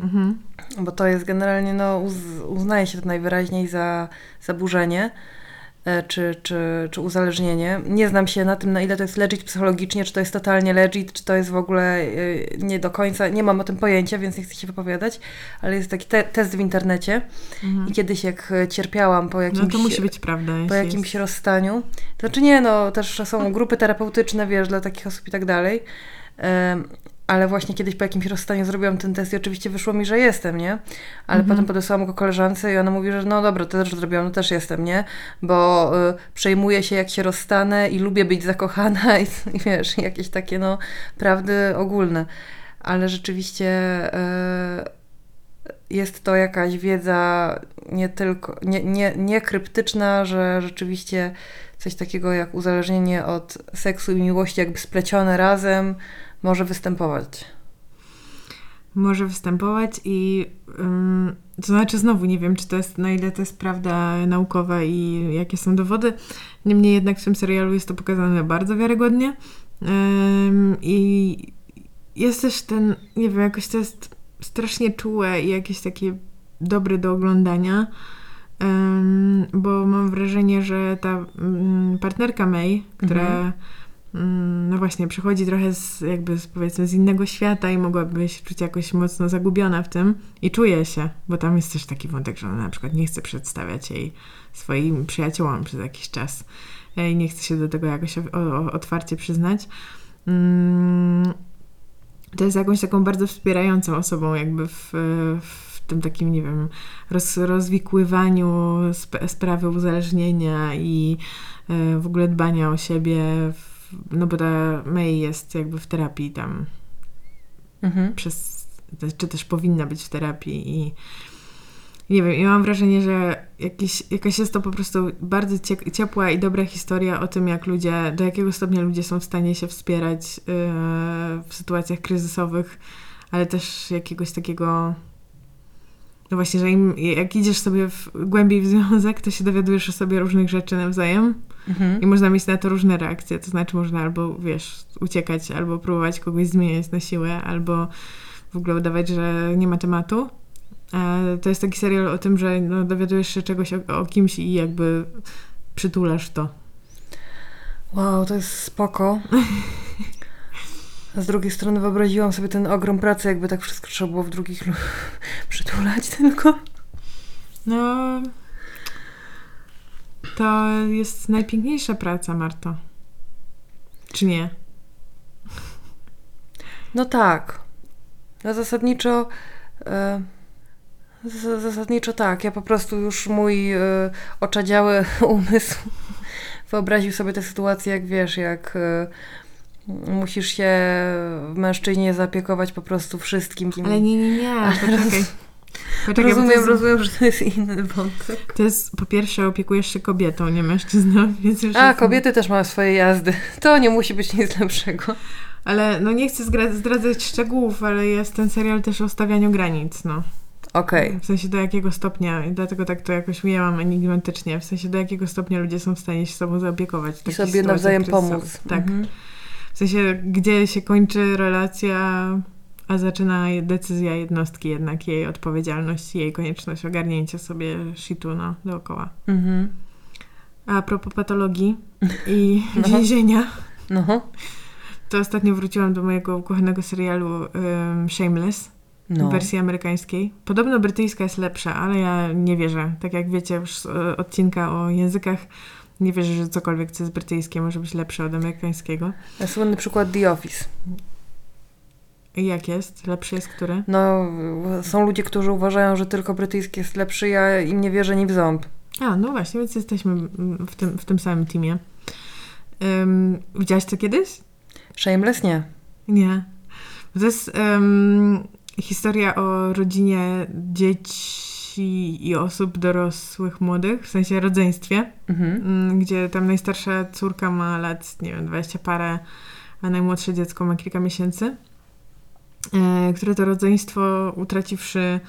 Mhm. Bo to jest generalnie, no, uz, uznaje się to najwyraźniej za zaburzenie czy, czy, czy uzależnienie. Nie znam się na tym, na ile to jest legit psychologicznie, czy to jest totalnie legit, czy to jest w ogóle e, nie do końca. Nie mam o tym pojęcia, więc nie chcę się wypowiadać, ale jest taki te, test w internecie Mhm. i kiedyś jak e, cierpiałam po jakimś... No to musi być prawda. po jakimś jest. rozstaniu. To znaczy nie, no też są grupy terapeutyczne, wiesz, dla takich osób i tak dalej. Ale właśnie kiedyś po jakimś rozstaniu zrobiłam ten test i oczywiście wyszło mi, że jestem, nie? Ale Mhm. potem podesłałam go koleżance i ona mówi, że no dobra, to też zrobiłam, no też jestem, nie? Bo y, przejmuję się jak się rozstanę i lubię być zakochana i, i wiesz, jakieś takie no prawdy ogólne. Ale rzeczywiście y, jest to jakaś wiedza nie tylko, nie, nie, nie kryptyczna, że rzeczywiście coś takiego jak uzależnienie od seksu i miłości jakby splecione razem może występować. może występować i to znaczy znowu nie wiem, czy to jest, na ile to jest prawda naukowa i jakie są dowody. Niemniej jednak w tym serialu jest to pokazane bardzo wiarygodnie. I jest też ten, nie wiem, jakoś to jest strasznie czułe i jakieś takie dobre do oglądania. Bo mam wrażenie, że ta partnerka May, która Mhm. Mm, no właśnie przychodzi trochę z, jakby z, powiedzmy z innego świata i mogłaby się czuć jakoś mocno zagubiona w tym i czuje się, bo tam jest też taki wątek, że ona na przykład nie chce przedstawiać jej swoim przyjaciołom przez jakiś czas e, i nie chce się do tego jakoś o, o, otwarcie przyznać. mm, to jest jakąś taką bardzo wspierającą osobą jakby w, w tym takim, nie wiem, roz, rozwikływaniu sp sprawy uzależnienia i y, w ogóle dbania o siebie, w, no bo ta May jest jakby w terapii tam Mhm. przez, czy też powinna być w terapii i nie wiem, i mam wrażenie, że jakiś, jakaś jest to po prostu bardzo cie- ciepła i dobra historia o tym, jak ludzie, do jakiego stopnia ludzie są w stanie się wspierać yy, w sytuacjach kryzysowych, ale też jakiegoś takiego no właśnie, że im, jak idziesz sobie w, głębiej w związek, to się dowiadujesz o sobie różnych rzeczy nawzajem Mhm. i można mieć na to różne reakcje. To znaczy można albo, wiesz, uciekać, albo próbować kogoś zmieniać na siłę, albo w ogóle udawać, że nie ma tematu. A to jest taki serial o tym, że no, dowiadujesz się czegoś o, o kimś i jakby przytulasz to. Wow, to jest spoko. A z drugiej strony wyobraziłam sobie ten ogrom pracy, jakby tak wszystko trzeba było w drugich przytulać tylko. No, to jest najpiękniejsza praca, Marto. Czy nie? No tak. No zasadniczo... Z- zasadniczo tak. Ja po prostu już mój e, oczadziały umysł wyobraził sobie tę sytuację, jak wiesz, jak e, musisz się w mężczyźnie zaopiekować po prostu wszystkim. Ale nie, nie, nie, poczekaj. Poczekaj, rozumiem, jest, rozumiem, że to jest inny wątek. To jest, po pierwsze, opiekujesz się kobietą, nie mężczyzną, więc już A, kobiety też mają swoje jazdy. To nie musi być nic lepszego. Ale no nie chcę zdradzać szczegółów, ale jest ten serial też o stawianiu granic, no. Okej. W sensie do jakiego stopnia, i dlatego tak to jakoś ujęłam enigmatycznie, w sensie do jakiego stopnia ludzie są w stanie się sobą zaopiekować. I sobie nawzajem pomóc. Tak. Mhm. W sensie, gdzie się kończy relacja, a zaczyna decyzja jednostki jednak, jej odpowiedzialność, jej konieczność ogarnięcia sobie shitu no, dookoła. Mhm. A propos patologii i No. więzienia, No. to ostatnio wróciłam do mojego ukochanego serialu um, Shameless. No. w wersji amerykańskiej. Podobno brytyjska jest lepsza, ale ja nie wierzę. Tak jak wiecie już z e, odcinka o językach, nie wierzę, że cokolwiek, co jest brytyjskie, może być lepsze od amerykańskiego. Słynny przykład The Office. Jak jest? Lepszy jest który? No, są ludzie, którzy uważają, że tylko brytyjski jest lepszy, ja im nie wierzę ni w ząb. A, no właśnie, więc jesteśmy w tym, w tym samym teamie. Um, widziałaś to kiedyś? Shameless nie. Nie. To jest em, historia o rodzinie dzieci i osób dorosłych, młodych, w sensie rodzeństwie. Mhm. Mm, gdzie tam najstarsza córka ma lat, nie wiem, 20 parę, a najmłodsze dziecko ma kilka miesięcy, e, które to rodzeństwo, utraciwszy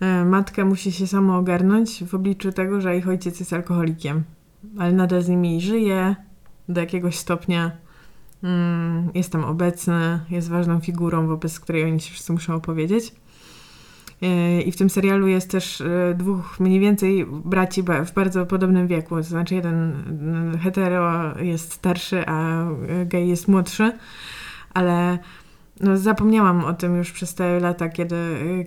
e, matkę, musi się samo ogarnąć w obliczu tego, że ich ojciec jest alkoholikiem, ale nadal z nimi żyje do jakiegoś stopnia. Mm, jest tam obecny, jest ważną figurą, wobec której oni się wszyscy muszą opowiedzieć. E, I w tym serialu jest też e, dwóch mniej więcej braci w bardzo podobnym wieku. To znaczy jeden mm, hetero jest starszy, a e, gej jest młodszy. Ale no, zapomniałam o tym już przez te lata, kiedy,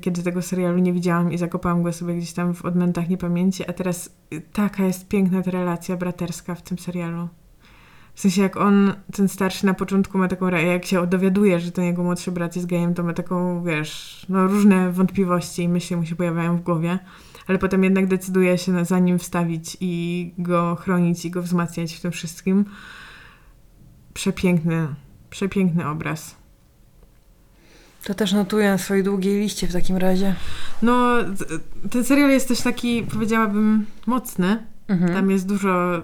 kiedy tego serialu nie widziałam i zakopałam go sobie gdzieś tam w odmętach niepamięci. A teraz taka jest piękna ta relacja braterska w tym serialu. W sensie jak on, ten starszy na początku ma taką, jak się dowiaduje, że ten jego młodszy brat jest gejem, to ma taką, wiesz, no różne wątpliwości i myśli mu się pojawiają w głowie, ale potem jednak decyduje się na, za nim wstawić i go chronić i go wzmacniać w tym wszystkim. Przepiękny, przepiękny obraz. To też notuję na swojej długiej liście w takim razie. No, ten serial jest też taki, powiedziałabym, mocny. Mhm. Tam jest dużo.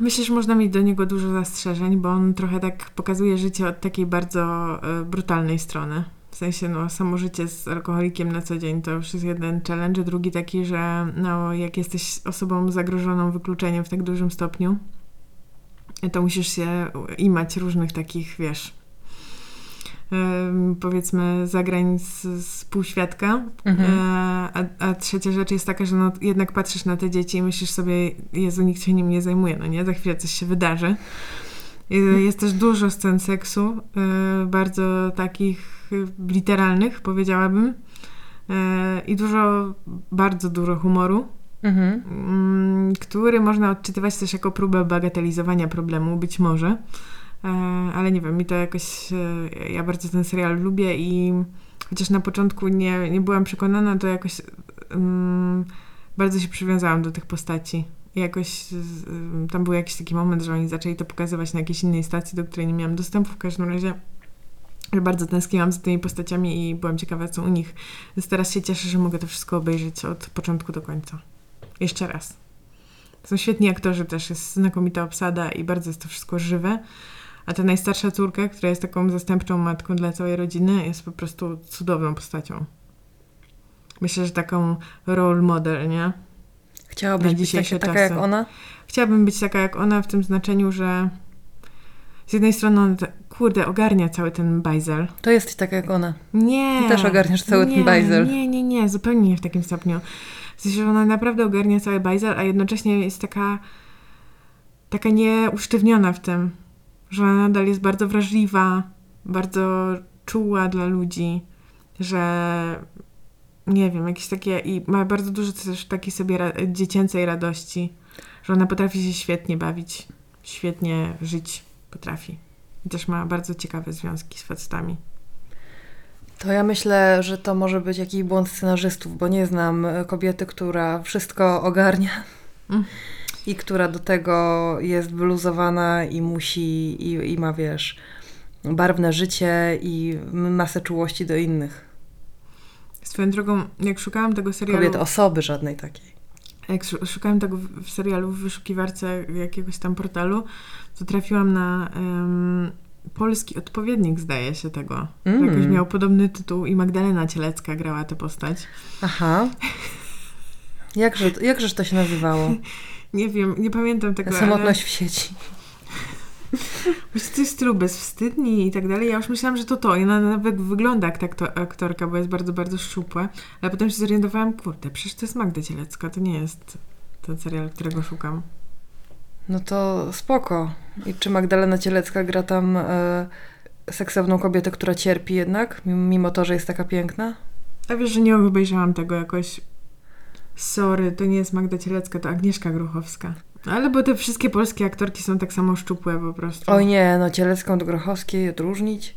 Myślę, że można mieć do niego dużo zastrzeżeń, bo on trochę tak pokazuje życie od takiej bardzo e, brutalnej strony. W sensie, no, samo życie z alkoholikiem na co dzień to już jest jeden challenge, drugi taki, że no, jak jesteś osobą zagrożoną wykluczeniem w tak dużym stopniu, to musisz się imać różnych takich, wiesz, powiedzmy zagrań z, z półświadka. Mhm. E, a, a trzecia rzecz jest taka, że no, jednak patrzysz na te dzieci i myślisz sobie, Jezu, nikt się nim nie zajmuje, no nie? Za chwilę coś się wydarzy. E, Jest też dużo scen seksu, e, bardzo takich literalnych, powiedziałabym. I dużo, bardzo dużo humoru, Mhm. mm, który można odczytywać też jako próbę bagatelizowania problemu, być może. E, ale nie wiem, mi to jakoś, e, ja bardzo ten serial lubię i chociaż na początku nie, nie byłam przekonana, to jakoś um, bardzo się przywiązałam do tych postaci. I jakoś um, tam był jakiś taki moment, że oni zaczęli to pokazywać na jakiejś innej stacji, do której nie miałam dostępu. W każdym razie bardzo tęskniłam za tymi postaciami i byłam ciekawa, co u nich. Więc teraz się cieszę, że mogę to wszystko obejrzeć od początku do końca. Jeszcze raz. Są świetni aktorzy też, jest znakomita obsada i bardzo jest to wszystko żywe. A ta najstarsza córka, która jest taką zastępczą matką dla całej rodziny, jest po prostu cudowną postacią. Myślę, że taką role model, nie? Chciałabyś być taka, taka jak ona? Chciałabym być taka jak ona w tym znaczeniu, że z jednej strony on, kurde, ogarnia cały ten bajzel. To jesteś taka jak ona. Nie. Ty też ogarniasz cały nie, ten bajzel. Nie, nie, nie, zupełnie nie w takim stopniu. W sensie, że ona naprawdę ogarnia cały bajzel, a jednocześnie jest taka taka nieusztywniona w tym że ona nadal jest bardzo wrażliwa, bardzo czuła dla ludzi, że nie wiem, jakieś takie i ma bardzo dużo też takiej sobie ra dziecięcej radości, że ona potrafi się świetnie bawić, świetnie żyć potrafi. I też ma bardzo ciekawe związki z facetami. To ja myślę, że to może być jakiś błąd scenarzystów, bo nie znam kobiety, która wszystko ogarnia. Mm i która do tego jest wyluzowana i musi, i, i ma, wiesz, barwne życie i masę czułości do innych. Swoją drogą, jak szukałam tego serialu... Kobiety, osoby żadnej takiej. Jak szukałam tego w serialu w wyszukiwarce jakiegoś tam portalu, to trafiłam na um, polski odpowiednik, zdaje się, tego. Mm. Jakoś miał podobny tytuł i Magdalena Cielecka grała tę postać. Aha. Jakże, jakżeż to się nazywało? Nie wiem, nie pamiętam tego. Samotność ale... w sieci. Jest tylu bezwstydni i tak dalej. Ja już myślałam, że to to. I ona nawet wygląda jak ta aktorka, bo jest bardzo, bardzo szczupła. Ale potem się zorientowałam, kurde, przecież to jest Magda Cielecka. To nie jest ten serial, którego szukam. No to spoko. I czy Magdalena Cielecka gra tam e, seksowną kobietę, która cierpi jednak, mimo to, że jest taka piękna? A wiesz, że nie obejrzałam tego jakoś Sorry, to nie jest Magda Cielecka, to Agnieszka Grochowska. Ale bo te wszystkie polskie aktorki są tak samo szczupłe po prostu. Oj nie, no Cielecką do Grochowskiej odróżnić.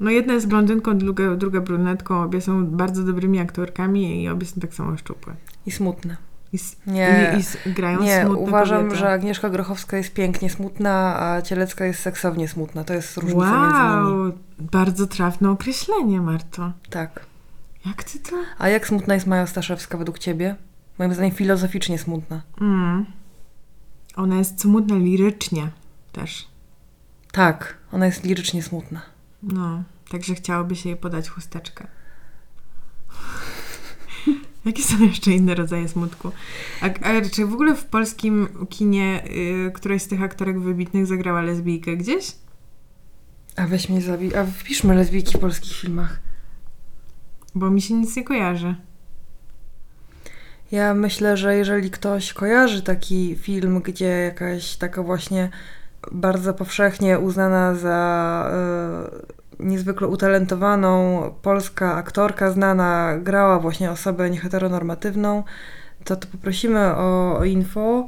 No jedna jest blondynką, druga, druga brunetką. Obie są bardzo dobrymi aktorkami i obie są tak samo szczupłe. I smutne. I, nie, i, i grają nie, smutne uważam, kobiety. że Agnieszka Grochowska jest pięknie smutna, a Cielecka jest seksownie smutna. To jest różnica wow, między nimi. bardzo trafne określenie, Marto. Tak. Jak ty to? A jak smutna jest Maja Staszewska według ciebie? Moim zdaniem filozoficznie smutna. Mm. Ona jest smutna lirycznie też. Tak, ona jest lirycznie smutna. No, także chciałoby się jej podać chusteczkę. Jakie są jeszcze inne rodzaje smutku? A, a czy w ogóle w polskim kinie y, któraś z tych aktorek wybitnych zagrała lesbijkę gdzieś? A weź mnie zabij. A wpiszmy lesbijki w polskich filmach. Bo mi się nic nie kojarzy. Ja myślę, że jeżeli ktoś kojarzy taki film, gdzie jakaś taka właśnie bardzo powszechnie uznana za y, niezwykle utalentowaną polska aktorka znana grała właśnie osobę nieheteronormatywną, to, to poprosimy o, o info,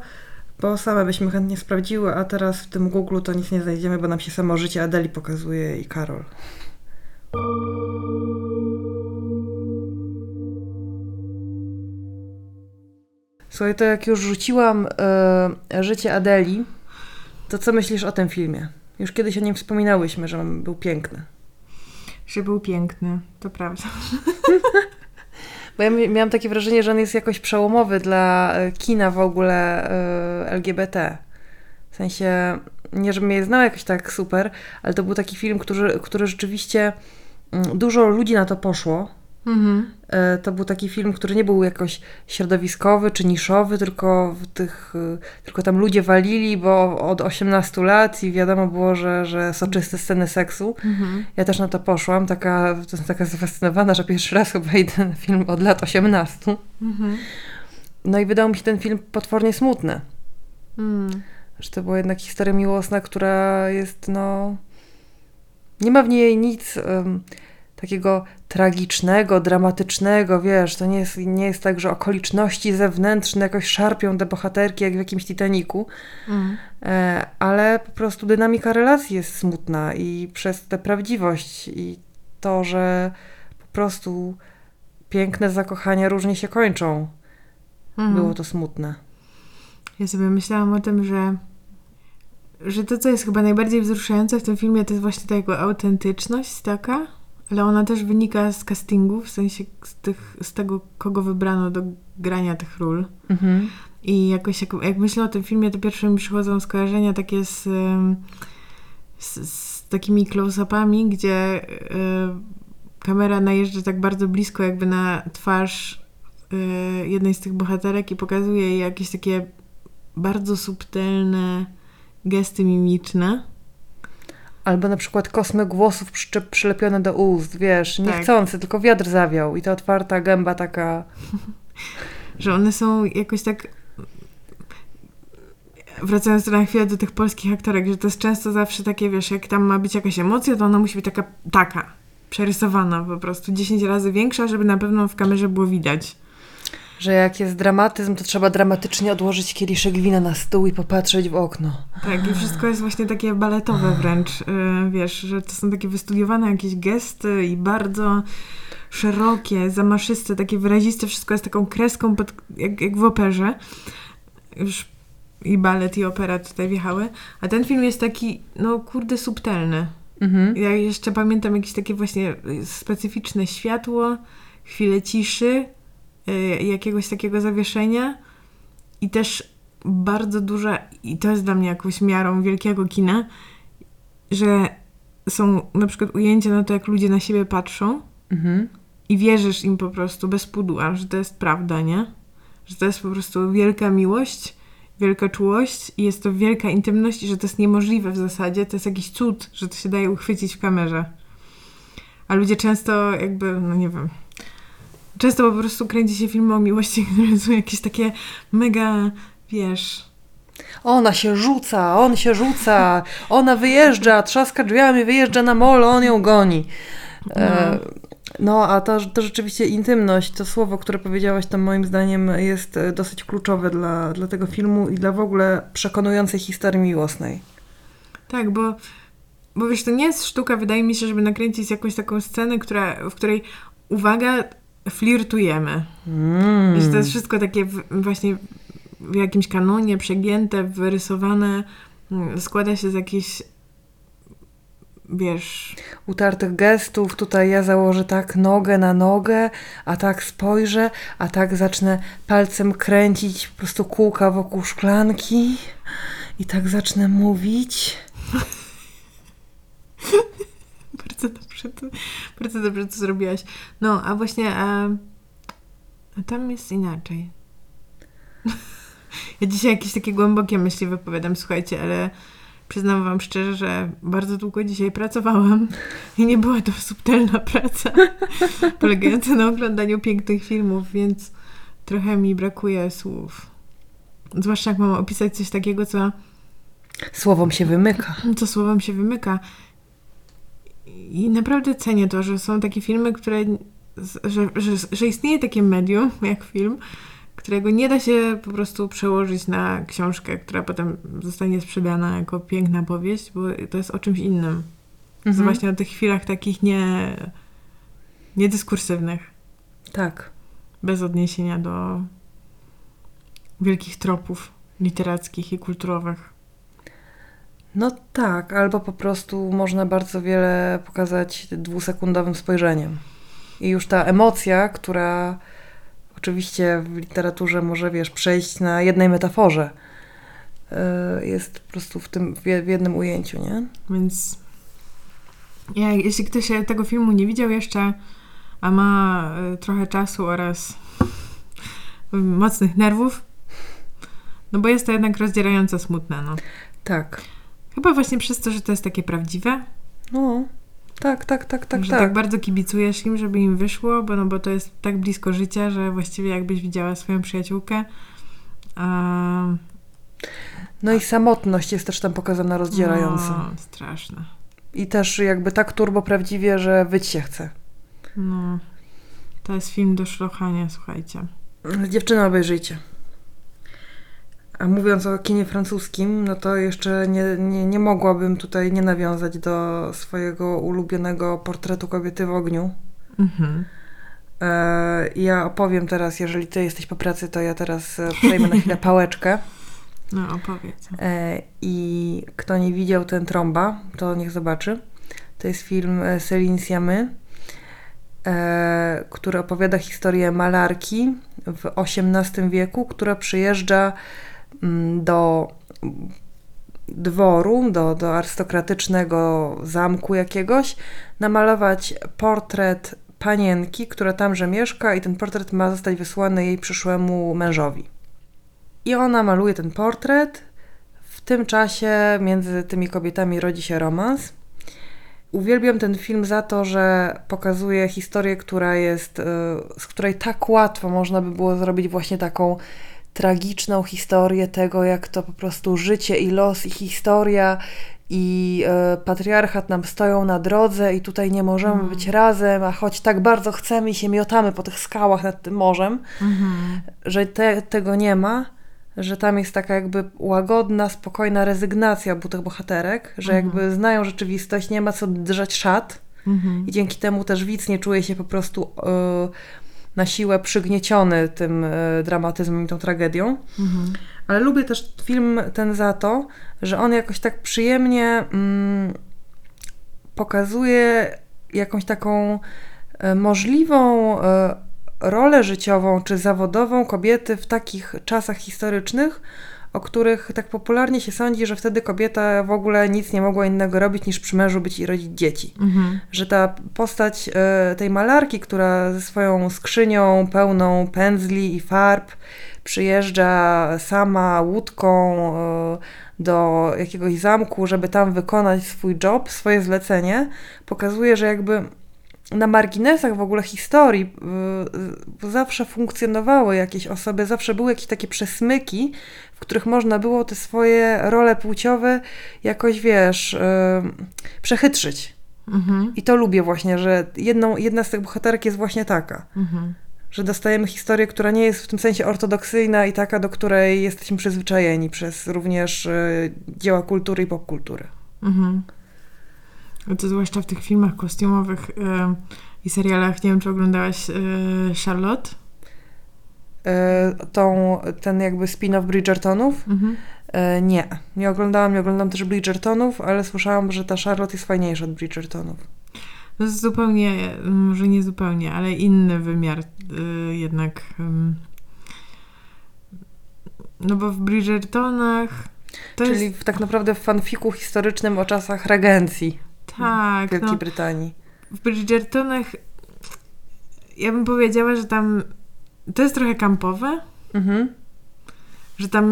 bo same byśmy chętnie sprawdziły, a teraz w tym Google to nic nie znajdziemy, bo nam się samo życie Adeli pokazuje i Karol. Słuchaj, to jak już rzuciłam e, życie Adeli, to co myślisz o tym filmie? Już kiedyś o nim wspominałyśmy, że on był piękny. Że był piękny, to prawda. Bo ja miałam takie wrażenie, że on jest jakoś przełomowy dla e, kina w ogóle e, LGBT. W sensie, nie żebym je znała jakoś tak super, ale to był taki film, który, który rzeczywiście mm, dużo ludzi na to poszło Mhm. E, to był taki film, który nie był jakoś środowiskowy czy niszowy, tylko, w tych, e, tylko tam ludzie walili, bo od 18 lat i wiadomo było, że, że soczyste sceny seksu. Mhm. Ja też na to poszłam, taka, taka zafascynowana, że pierwszy raz chyba idę na film od lat 18. Mhm. No i wydał mi się ten film potwornie smutny. Mm. Że to była jednak historia miłosna, która jest no... Nie ma w niej nic... Um, takiego tragicznego, dramatycznego, wiesz, to nie jest, nie jest tak, że okoliczności zewnętrzne jakoś szarpią te bohaterki, jak w jakimś Titaniku, Mm. e, ale po prostu dynamika relacji jest smutna i przez tę prawdziwość i to, że po prostu piękne zakochania różnie się kończą, Mhm. było to smutne. Ja sobie myślałam o tym, że, że to, co jest chyba najbardziej wzruszające w tym filmie, to jest właśnie ta jego autentyczność taka, ale ona też wynika z castingu, w sensie z, tych, z tego, kogo wybrano do grania tych ról. Mhm. I jakoś jak, jak myślę o tym filmie, to pierwsze mi przychodzą skojarzenia takie z, z, z takimi close-upami, gdzie y, kamera najeżdża tak bardzo blisko jakby na twarz y, jednej z tych bohaterek i pokazuje jej jakieś takie bardzo subtelne gesty mimiczne. Albo na przykład kosmyk włosów przyczep- przylepione do ust, wiesz, Tak. niechcący, tylko wiatr zawiał i ta otwarta gęba taka... Że one są jakoś tak. Wracając na chwilę do tych polskich aktorek, że to jest często zawsze takie, wiesz, jak tam ma być jakaś emocja, to ona musi być taka, taka, przerysowana po prostu, 10 razy większa, żeby na pewno w kamerze było widać. Że jak jest dramatyzm, to trzeba dramatycznie odłożyć kieliszek wina na stół i popatrzeć w okno. Tak, i wszystko jest właśnie takie baletowe wręcz, yy, wiesz, że to są takie wystudiowane jakieś gesty i bardzo szerokie, zamaszyste, takie wyraziste, wszystko jest taką kreską, pod, jak, jak w operze. Już i balet, i opera tutaj wjechały. A ten film jest taki, no kurde, subtelny. Mhm. Ja jeszcze pamiętam jakieś takie właśnie y, specyficzne światło, chwilę ciszy, y, jakiegoś takiego zawieszenia i też bardzo duża, i to jest dla mnie jakąś miarą wielkiego kina, że są na przykład ujęcia na to, jak ludzie na siebie patrzą Mhm. i wierzysz im po prostu bez pudła, że to jest prawda, nie? Że to jest po prostu wielka miłość, wielka czułość i jest to wielka intymność i że to jest niemożliwe w zasadzie, to jest jakiś cud, że to się daje uchwycić w kamerze. A ludzie często jakby, no nie wiem, często po prostu kręci się filmy o miłości, które są jakieś takie mega, wiesz, Ona się rzuca, on się rzuca, ona wyjeżdża, trzaska drzwiami, wyjeżdża na molo, on ją goni. E, no, a to, to rzeczywiście intymność, to słowo, które powiedziałaś, to moim zdaniem jest e, dosyć kluczowe dla, dla tego filmu i dla w ogóle przekonującej historii miłosnej. Tak, bo, bo wiesz, to nie jest sztuka, wydaje mi się, żeby nakręcić jakąś taką scenę, która, w której, uwaga, flirtujemy. Mm. I że to jest wszystko takie właśnie w jakimś kanonie przegięte, wyrysowane, mm, składa się z jakichś, wiesz, utartych gestów. Tutaj ja założę tak nogę na nogę, a tak spojrzę, a tak zacznę palcem kręcić po prostu kółka wokół szklanki i tak zacznę mówić. bardzo dobrze to, bardzo dobrze to zrobiłaś. No, a właśnie, a, a tam jest inaczej. Ja dzisiaj jakieś takie głębokie myśli wypowiadam, słuchajcie, ale przyznam wam szczerze, że bardzo długo dzisiaj pracowałam i nie była to subtelna praca polegająca na oglądaniu pięknych filmów, więc trochę mi brakuje słów. Zwłaszcza jak mam opisać coś takiego, co Słowom się wymyka. co słowem się wymyka. I naprawdę cenię to, że są takie filmy, które. że, że, że istnieje takie medium jak film, którego nie da się po prostu przełożyć na książkę, która potem zostanie sprzedana jako piękna powieść, bo to jest o czymś innym. Mhm. właśnie o tych chwilach takich nie. niedyskursywnych, Tak. bez odniesienia do wielkich tropów literackich i kulturowych. No tak, albo po prostu można bardzo wiele pokazać dwusekundowym spojrzeniem. I już ta emocja, która oczywiście w literaturze może, wiesz, przejść na jednej metaforze, y, jest po prostu w tym, w je- w jednym ujęciu, nie? Więc ja, jeśli ktoś tego filmu nie widział jeszcze, a ma y, trochę czasu oraz mocnych nerwów, no bo jest to jednak rozdzierająco smutne, no. Tak. Chyba właśnie przez to, że to jest takie prawdziwe, No, tak, tak, tak, tak, że tak. tak bardzo kibicujesz im, żeby im wyszło, bo, no, bo to jest tak blisko życia, że właściwie jakbyś widziała swoją przyjaciółkę. A, No i samotność jest też tam pokazana rozdzierająco. No, straszne. I też jakby tak turbo prawdziwie, że wyć się chce. No, to jest film do szlochania, słuchajcie. Dziewczyny obejrzyjcie. A mówiąc o kinie francuskim, no to jeszcze nie, nie, nie mogłabym tutaj nie nawiązać do swojego ulubionego portretu kobiety w ogniu. Mhm. E, ja opowiem teraz, jeżeli ty jesteś po pracy, to ja teraz e, przejmę na chwilę pałeczkę. No, opowiedz. E, I kto nie widział ten trąba, to niech zobaczy. To jest film e, Céline Sciammy, e, który opowiada historię malarki w XVIII wieku, która przyjeżdża do dworu, do, do arystokratycznego zamku jakiegoś, namalować portret panienki, która tamże mieszka i ten portret ma zostać wysłany jej przyszłemu mężowi. I ona maluje ten portret. W tym czasie między tymi kobietami rodzi się romans. Uwielbiam ten film za to, że pokazuje historię, która jest, y, z której tak łatwo można by było zrobić właśnie taką tragiczną historię tego, jak to po prostu życie i los i historia i y, patriarchat nam stoją na drodze i tutaj nie możemy Mhm. być razem, a choć tak bardzo chcemy i się miotamy po tych skałach nad tym morzem, Mhm. że te, tego nie ma, że tam jest taka jakby łagodna, spokojna rezygnacja obu tych bohaterek, że Mhm. jakby znają rzeczywistość, nie ma co drzeć szat Mhm. i dzięki temu też widz nie czuje się po prostu e, na siłę przygnieciony tym e, dramatyzmem i tą tragedią. Mhm. Ale lubię też film ten za to, że on jakoś tak przyjemnie mm, pokazuje jakąś taką e, możliwą e, rolę życiową czy zawodową kobiety w takich czasach historycznych, o których tak popularnie się sądzi, że wtedy kobieta w ogóle nic nie mogła innego robić niż przy mężu być i rodzić dzieci Mhm. że ta postać e, tej malarki, która ze swoją skrzynią pełną pędzli i farb przyjeżdża sama łódką e, do jakiegoś zamku, żeby tam wykonać swój job, swoje zlecenie, pokazuje, że jakby na marginesach w ogóle historii y, zawsze funkcjonowały jakieś osoby, zawsze były jakieś takie przesmyki, w których można było te swoje role płciowe jakoś, wiesz, y, przechytrzyć. Mhm. I to lubię właśnie, że jedną, jedna z tych bohaterek jest właśnie taka, Mhm. że dostajemy historię, która nie jest w tym sensie ortodoksyjna i taka, do której jesteśmy przyzwyczajeni przez również y, dzieła kultury i popkultury. Mhm. To zwłaszcza w tych filmach kostiumowych e, i serialach. Nie wiem, czy oglądałaś e, Charlotte? Y, tą, ten jakby spin-off Bridgertonów? Mhm. Nie, nie oglądałam, nie oglądam też Bridgertonów, ale słyszałam, że ta Charlotte jest fajniejsza od Bridgertonów. To jest zupełnie, może nie zupełnie, ale inny wymiar e, jednak. no bo w Bridgertonach to Czyli jest... w, tak naprawdę w fanfiku historycznym o czasach regencji Tak, Wielkiej no, Brytanii. w Bridgertonach ja bym powiedziała, że tam to jest trochę kampowe, Mhm. że tam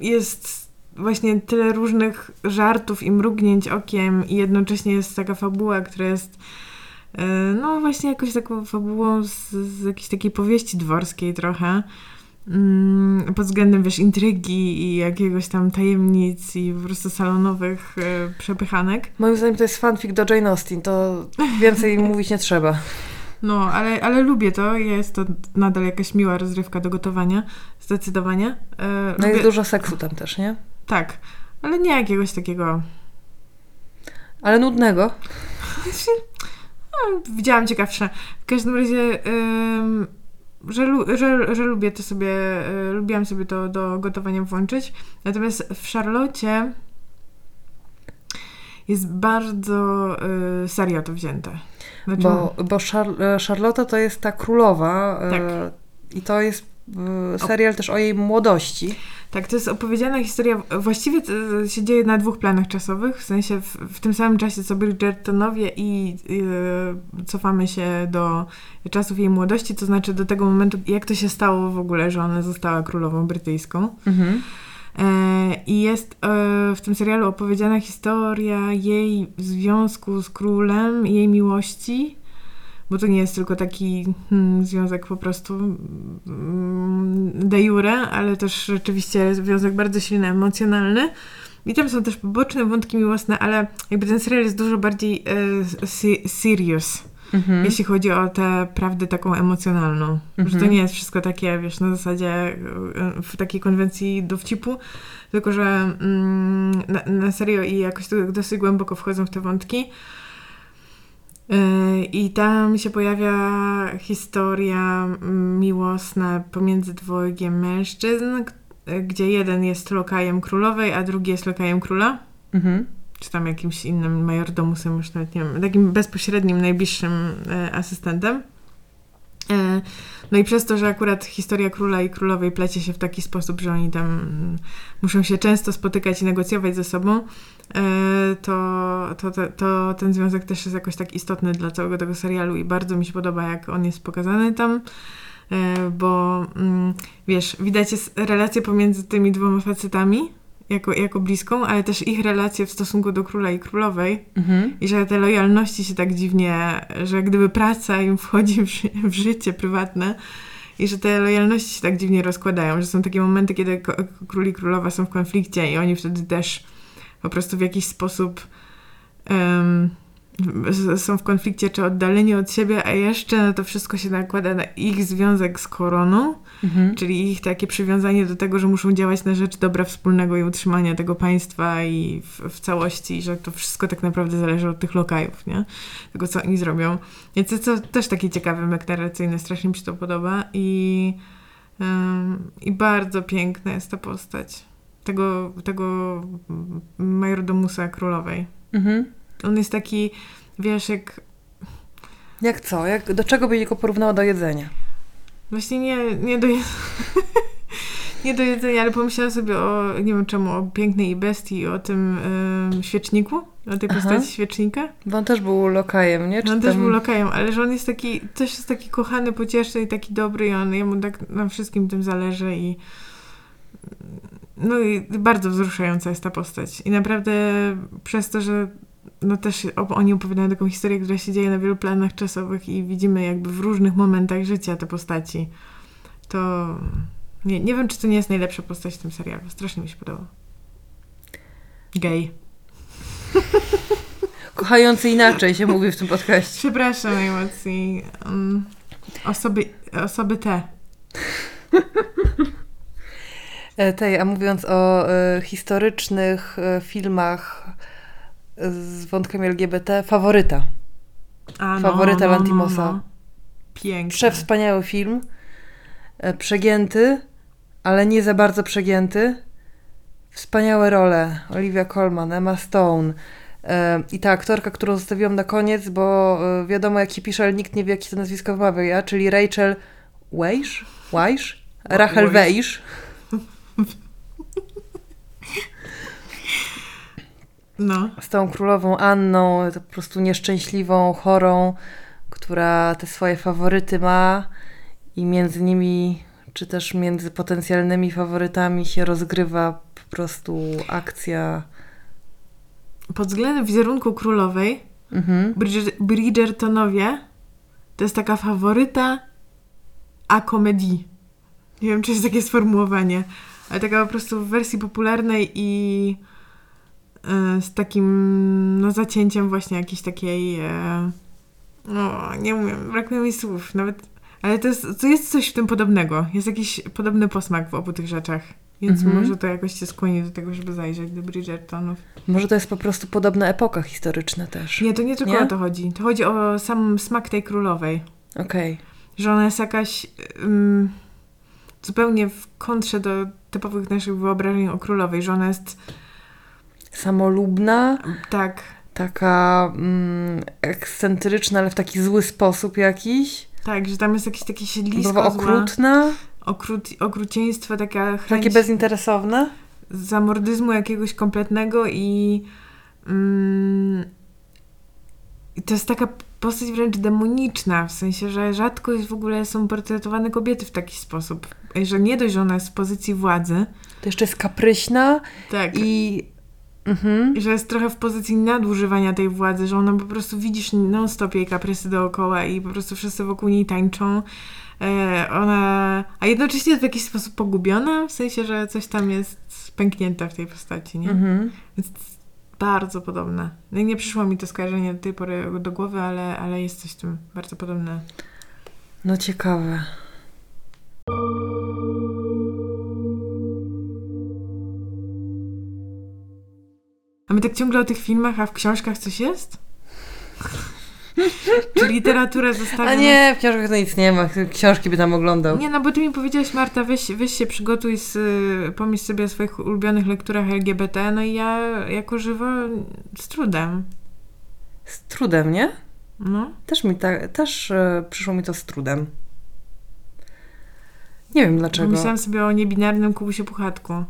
jest właśnie tyle różnych żartów i mrugnięć okiem i jednocześnie jest taka fabuła, która jest e, no właśnie jakoś taką fabułą z, z jakiejś takiej powieści dworskiej trochę. Mm, pod względem, wiesz, intrygi i jakiegoś tam tajemnic i po prostu salonowych e, przepychanek. Moim zdaniem to jest fanfic do Jane Austen, to więcej mówić nie trzeba. No, ale, ale lubię to. Jest to nadal jakaś miła rozrywka do gotowania. Zdecydowanie. E, No lubię- jest dużo seksu tam też, nie? Tak, ale nie jakiegoś takiego Ale nudnego. No, widziałam ciekawsze. W każdym razie, ym, że, że, że lubię to sobie, y, lubiłam sobie to do gotowania włączyć. Natomiast w Charlotte jest bardzo y, serio to wzięte. Znaczy, Bo, bo Char- e, Charlotte to jest ta królowa e, Tak. i to jest e, serial też o jej młodości. Tak, to jest opowiedziana historia, właściwie się dzieje na dwóch planach czasowych, w sensie w, w tym samym czasie co Bridgertonowie i y, cofamy się do czasów jej młodości, to znaczy do tego momentu, jak to się stało w ogóle, że ona została królową brytyjską. Mhm. E, I jest e, w tym serialu opowiedziana historia jej związku z królem, jej miłości, bo to nie jest tylko taki hmm, związek po prostu mm, de jure, ale też rzeczywiście związek bardzo silny, emocjonalny. I tam są też poboczne wątki miłosne, ale jakby ten serial jest dużo bardziej e, se- serious. Mhm. jeśli chodzi o tę prawdę taką emocjonalną. Że to Mhm. nie jest wszystko takie, wiesz, na zasadzie y, w takiej konwencji dowcipu, tylko że mm, na, na serio i jakoś to dosyć głęboko wchodzą w te wątki. Y, I tam się pojawia historia mm, miłosna pomiędzy dwojgiem mężczyzn, gdzie jeden jest lokajem królowej, a drugi jest lokajem króla Mhm. czy tam jakimś innym majordomusem, już nawet nie wiem, takim bezpośrednim, najbliższym e, asystentem. E, no i przez to, że akurat historia króla i królowej plecie się w taki sposób, że oni tam mm, muszą się często spotykać i negocjować ze sobą, to, to, to, to ten związek też jest jakoś tak istotny dla całego tego serialu i bardzo mi się podoba, jak on jest pokazany tam. E, bo mm, wiesz, widać jest relację pomiędzy tymi dwoma facetami jako, jako bliską, ale też ich relacje w stosunku do króla i królowej Mhm. i że te lojalności się tak dziwnie, że gdyby praca im wchodzi w, ży- w życie prywatne i że te lojalności się tak dziwnie rozkładają, że są takie momenty, kiedy król i królowa są w konflikcie i oni wtedy też po prostu w jakiś sposób w- są w konflikcie czy oddaleni od siebie, a jeszcze to wszystko się nakłada na ich związek z koroną, Mhm. czyli ich takie przywiązanie do tego, że muszą działać na rzecz dobra wspólnego i utrzymania tego państwa i w, w całości, i że to wszystko tak naprawdę zależy od tych lokajów, nie? Tego, co oni zrobią. Więc to, to też taki ciekawy mek narracyjny, strasznie mi się to podoba i, ym, i bardzo piękna jest ta postać tego, tego majordomusa królowej. Mhm. On jest taki, wiesz, jak Jak co? Jak, do czego byś go porównała do jedzenia? Właśnie nie, nie do jedzenia. nie do jedzenia, ale pomyślałam sobie o, nie wiem czemu, o pięknej i bestii o tym ym, świeczniku, o tej Aha. postaci świecznika. Bo on też był lokajem, nie? Że on Czy też tam- był lokajem, ale że on jest taki, też jest taki kochany, pocieszny i taki dobry i on, jemu tak na wszystkim tym zależy i no i bardzo wzruszająca jest ta postać. I naprawdę przez to, że no też oni opowiadają taką historię, która się dzieje na wielu planach czasowych i widzimy jakby w różnych momentach życia te postaci, to nie, nie wiem, czy to nie jest najlepsza postać w tym serialu. Strasznie mi się podoba. Gej. Kochający inaczej się mówi w tym podcaście. Przepraszam emocji. Um, osoby, osoby te. E, Tej, a mówiąc o e, historycznych e, filmach z wątkiem LGBT, faworyta. A, Faworyta Lantimosa. Piękny. Przewspaniały film. Przegięty, ale nie za bardzo przegięty. Wspaniałe role. Olivia Colman, Emma Stone. I ta aktorka, którą zostawiłam na koniec, bo wiadomo jak się pisze, ale nikt nie wie, jak się to nazwisko wymawia, czyli Rachel Weisz? Weisz? Rachel Weisz. No. z tą królową Anną, po prostu nieszczęśliwą, chorą, która te swoje faworyty ma i między nimi, czy też między potencjalnymi faworytami się rozgrywa po prostu akcja. Pod względem wizerunku królowej, Mhm. Bridger, Bridgertonowie to jest taka faworyta a komedii. Nie wiem, czy jest takie sformułowanie, ale taka po prostu w wersji popularnej i z takim no, zacięciem właśnie jakiejś takiej e, no, nie umiem, brakuje mi słów, nawet ale to jest, to jest coś w tym podobnego. Jest jakiś podobny posmak w obu tych rzeczach. Więc Mhm. może to jakoś cię skłoni do tego, żeby zajrzeć do Bridgertonów. Może to jest po prostu podobna epoka historyczna też. Nie, to nie tylko Nie? o to chodzi. To chodzi o sam smak tej królowej. Okej. Że ona jest jakaś ym, zupełnie w kontrze do typowych naszych wyobrażeń o królowej. Że ona jest Samolubna, tak, taka mm, ekscentryczna, ale w taki zły sposób jakiś. tak, że tam jest jakieś takie siedlisko Bywa zła, okrutna, okrut, okrucieństwo, taka chęć takie bezinteresowne. zamordyzmu jakiegoś kompletnego i mm, to jest taka postać wręcz demoniczna, w sensie, że rzadko jest w ogóle są portretowane kobiety w taki sposób, że nie dość, że ona jest w pozycji władzy, To jeszcze jest kapryśna tak, i... Mhm. Że jest trochę w pozycji nadużywania tej władzy, że ona po prostu widzisz non-stop jej kaprysy dookoła i po prostu wszyscy wokół niej tańczą. E, ona, a jednocześnie w jakiś sposób pogubiona, w sensie, że coś tam jest pęknięte w tej postaci, nie? Mhm. Więc bardzo podobne. No i nie przyszło mi to skojarzenie do tej pory do głowy, ale, ale jest coś w tym bardzo podobne. No ciekawe. A my tak ciągle o tych filmach, a w książkach coś jest? Czy literatura zostawia... A nie, w książkach to nic nie ma. Książki by tam oglądał. Nie, no bo ty mi powiedziałaś, Marta, weź, weź się przygotuj, z, pomyśl sobie o swoich ulubionych lekturach LGBT, no i ja jako żywo z trudem. Z trudem, nie? No. Też mi tak, też e, przyszło mi to z trudem. Nie wiem dlaczego. Myślałam sobie o niebinarnym Kubusiu Puchatku.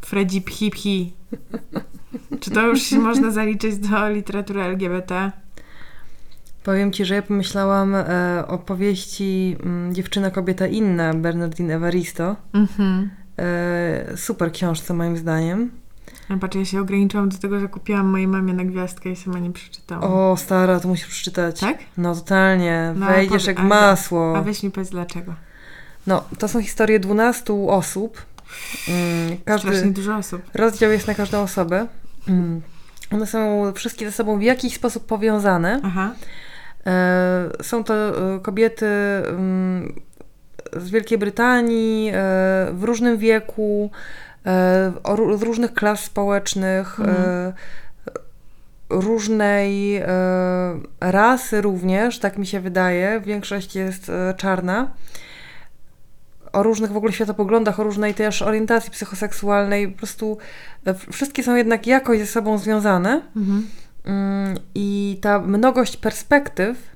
Freddy Phi Phi. Czy to już się można zaliczyć do literatury LGBT? Powiem ci, że ja pomyślałam e, o powieści m, Dziewczyna, kobieta inna Bernardine Evaristo. Mhm. E, super książce moim zdaniem. A patrz, ja się ograniczyłam do tego, że kupiłam mojej mamie na gwiazdkę i sama nie przeczytałam. O, stara, to musisz przeczytać. Tak? No totalnie. No, Wejdziesz jak masło. A weź mi powiedz dlaczego. No, to są historie 12 osób. Mm, Strasznie Każdy dużo osób. rozdział jest na każdą osobę. Mm. One są wszystkie ze sobą w jakiś sposób powiązane. Aha. E, Są to e, kobiety mm, z Wielkiej Brytanii, e, w różnym wieku, z różnych klas społecznych, Mhm. różnej rasy również, tak mi się wydaje. Większość jest czarna. O różnych w ogóle światopoglądach, o różnej też orientacji psychoseksualnej. Po prostu e, wszystkie są jednak jakoś ze sobą związane. Mhm. Mm, I ta mnogość perspektyw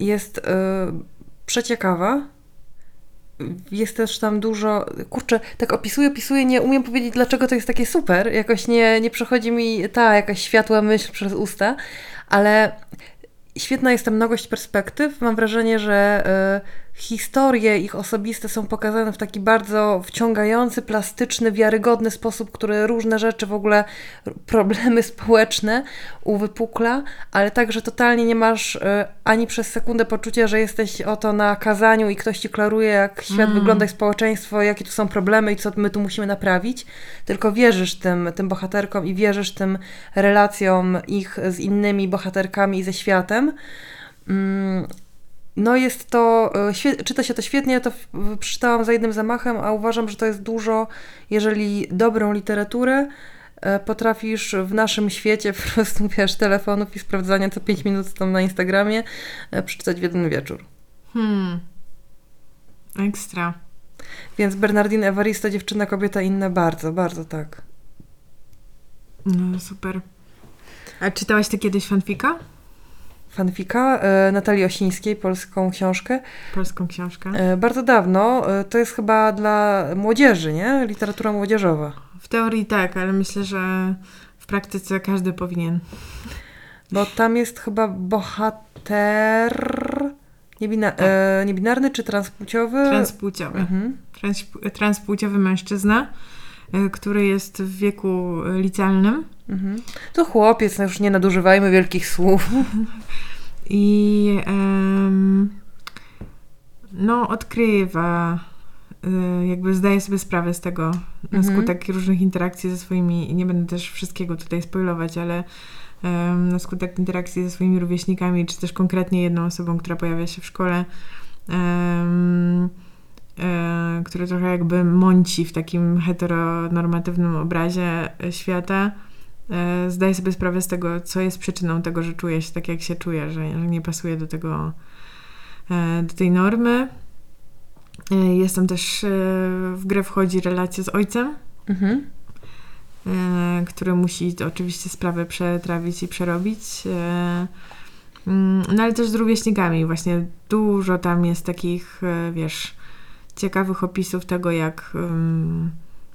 jest y, przeciekawa. Jest też tam dużo. Kurczę, tak opisuję, opisuję, nie umiem powiedzieć, dlaczego to jest takie super. Jakoś nie, nie przechodzi mi ta jakaś światła myśl przez usta, ale świetna jest ta mnogość perspektyw. Mam wrażenie, że y, historie ich osobiste są pokazane w taki bardzo wciągający, plastyczny, wiarygodny sposób, który różne rzeczy w ogóle, problemy społeczne uwypukla, ale także totalnie nie masz y, ani przez sekundę poczucia, że jesteś oto na kazaniu i ktoś ci klaruje, jak świat Mm. wygląda i społeczeństwo, jakie tu są problemy i co my tu musimy naprawić, tylko wierzysz tym, tym bohaterkom i wierzysz tym relacjom ich z innymi bohaterkami i ze światem. Mm, No jest to, e, czyta się to świetnie, ja to przeczytałam za jednym zamachem, a uważam, że to jest dużo, jeżeli dobrą literaturę e, potrafisz w naszym świecie po prostu, wiesz, telefonów i sprawdzania co 5 minut tam na Instagramie e, przeczytać w jeden wieczór. Hmm. Ekstra. Więc Bernardine Evaristo, dziewczyna, kobieta, inne, bardzo, bardzo tak. No super. A czytałaś ty kiedyś fanfika? Fanfika e, Natalii Osińskiej, polską książkę. Polską książkę? E, bardzo dawno, e, to jest chyba dla młodzieży, nie? Literatura młodzieżowa. W teorii tak, ale myślę, że w praktyce każdy powinien. Bo tam jest chyba bohater niebina, e, niebinarny czy transpłciowy? Transpłciowy. Mhm. Trans, transpłciowy mężczyzna, który jest w wieku licealnym Mhm. To chłopiec, no już nie nadużywajmy wielkich słów. i em, no odkrywa, y, jakby zdaje sobie sprawę z tego na Mhm. skutek różnych interakcji ze swoimi, nie będę też wszystkiego tutaj spoilować, ale em, na skutek interakcji ze swoimi rówieśnikami, czy też konkretnie jedną osobą, która pojawia się w szkole, em, e, który trochę jakby mąci w takim heteronormatywnym obrazie świata, e, zdaje sobie sprawę z tego, co jest przyczyną tego, że czuje się tak, jak się czuje, że, nie pasuje do tego, e, do tej normy. E, Jest tam też, w grę wchodzi relacja z ojcem, Mhm. który musi oczywiście sprawę przetrawić i przerobić. mm, No ale też z rówieśnikami. Właśnie dużo tam jest takich, wiesz, ciekawych opisów tego, jak em,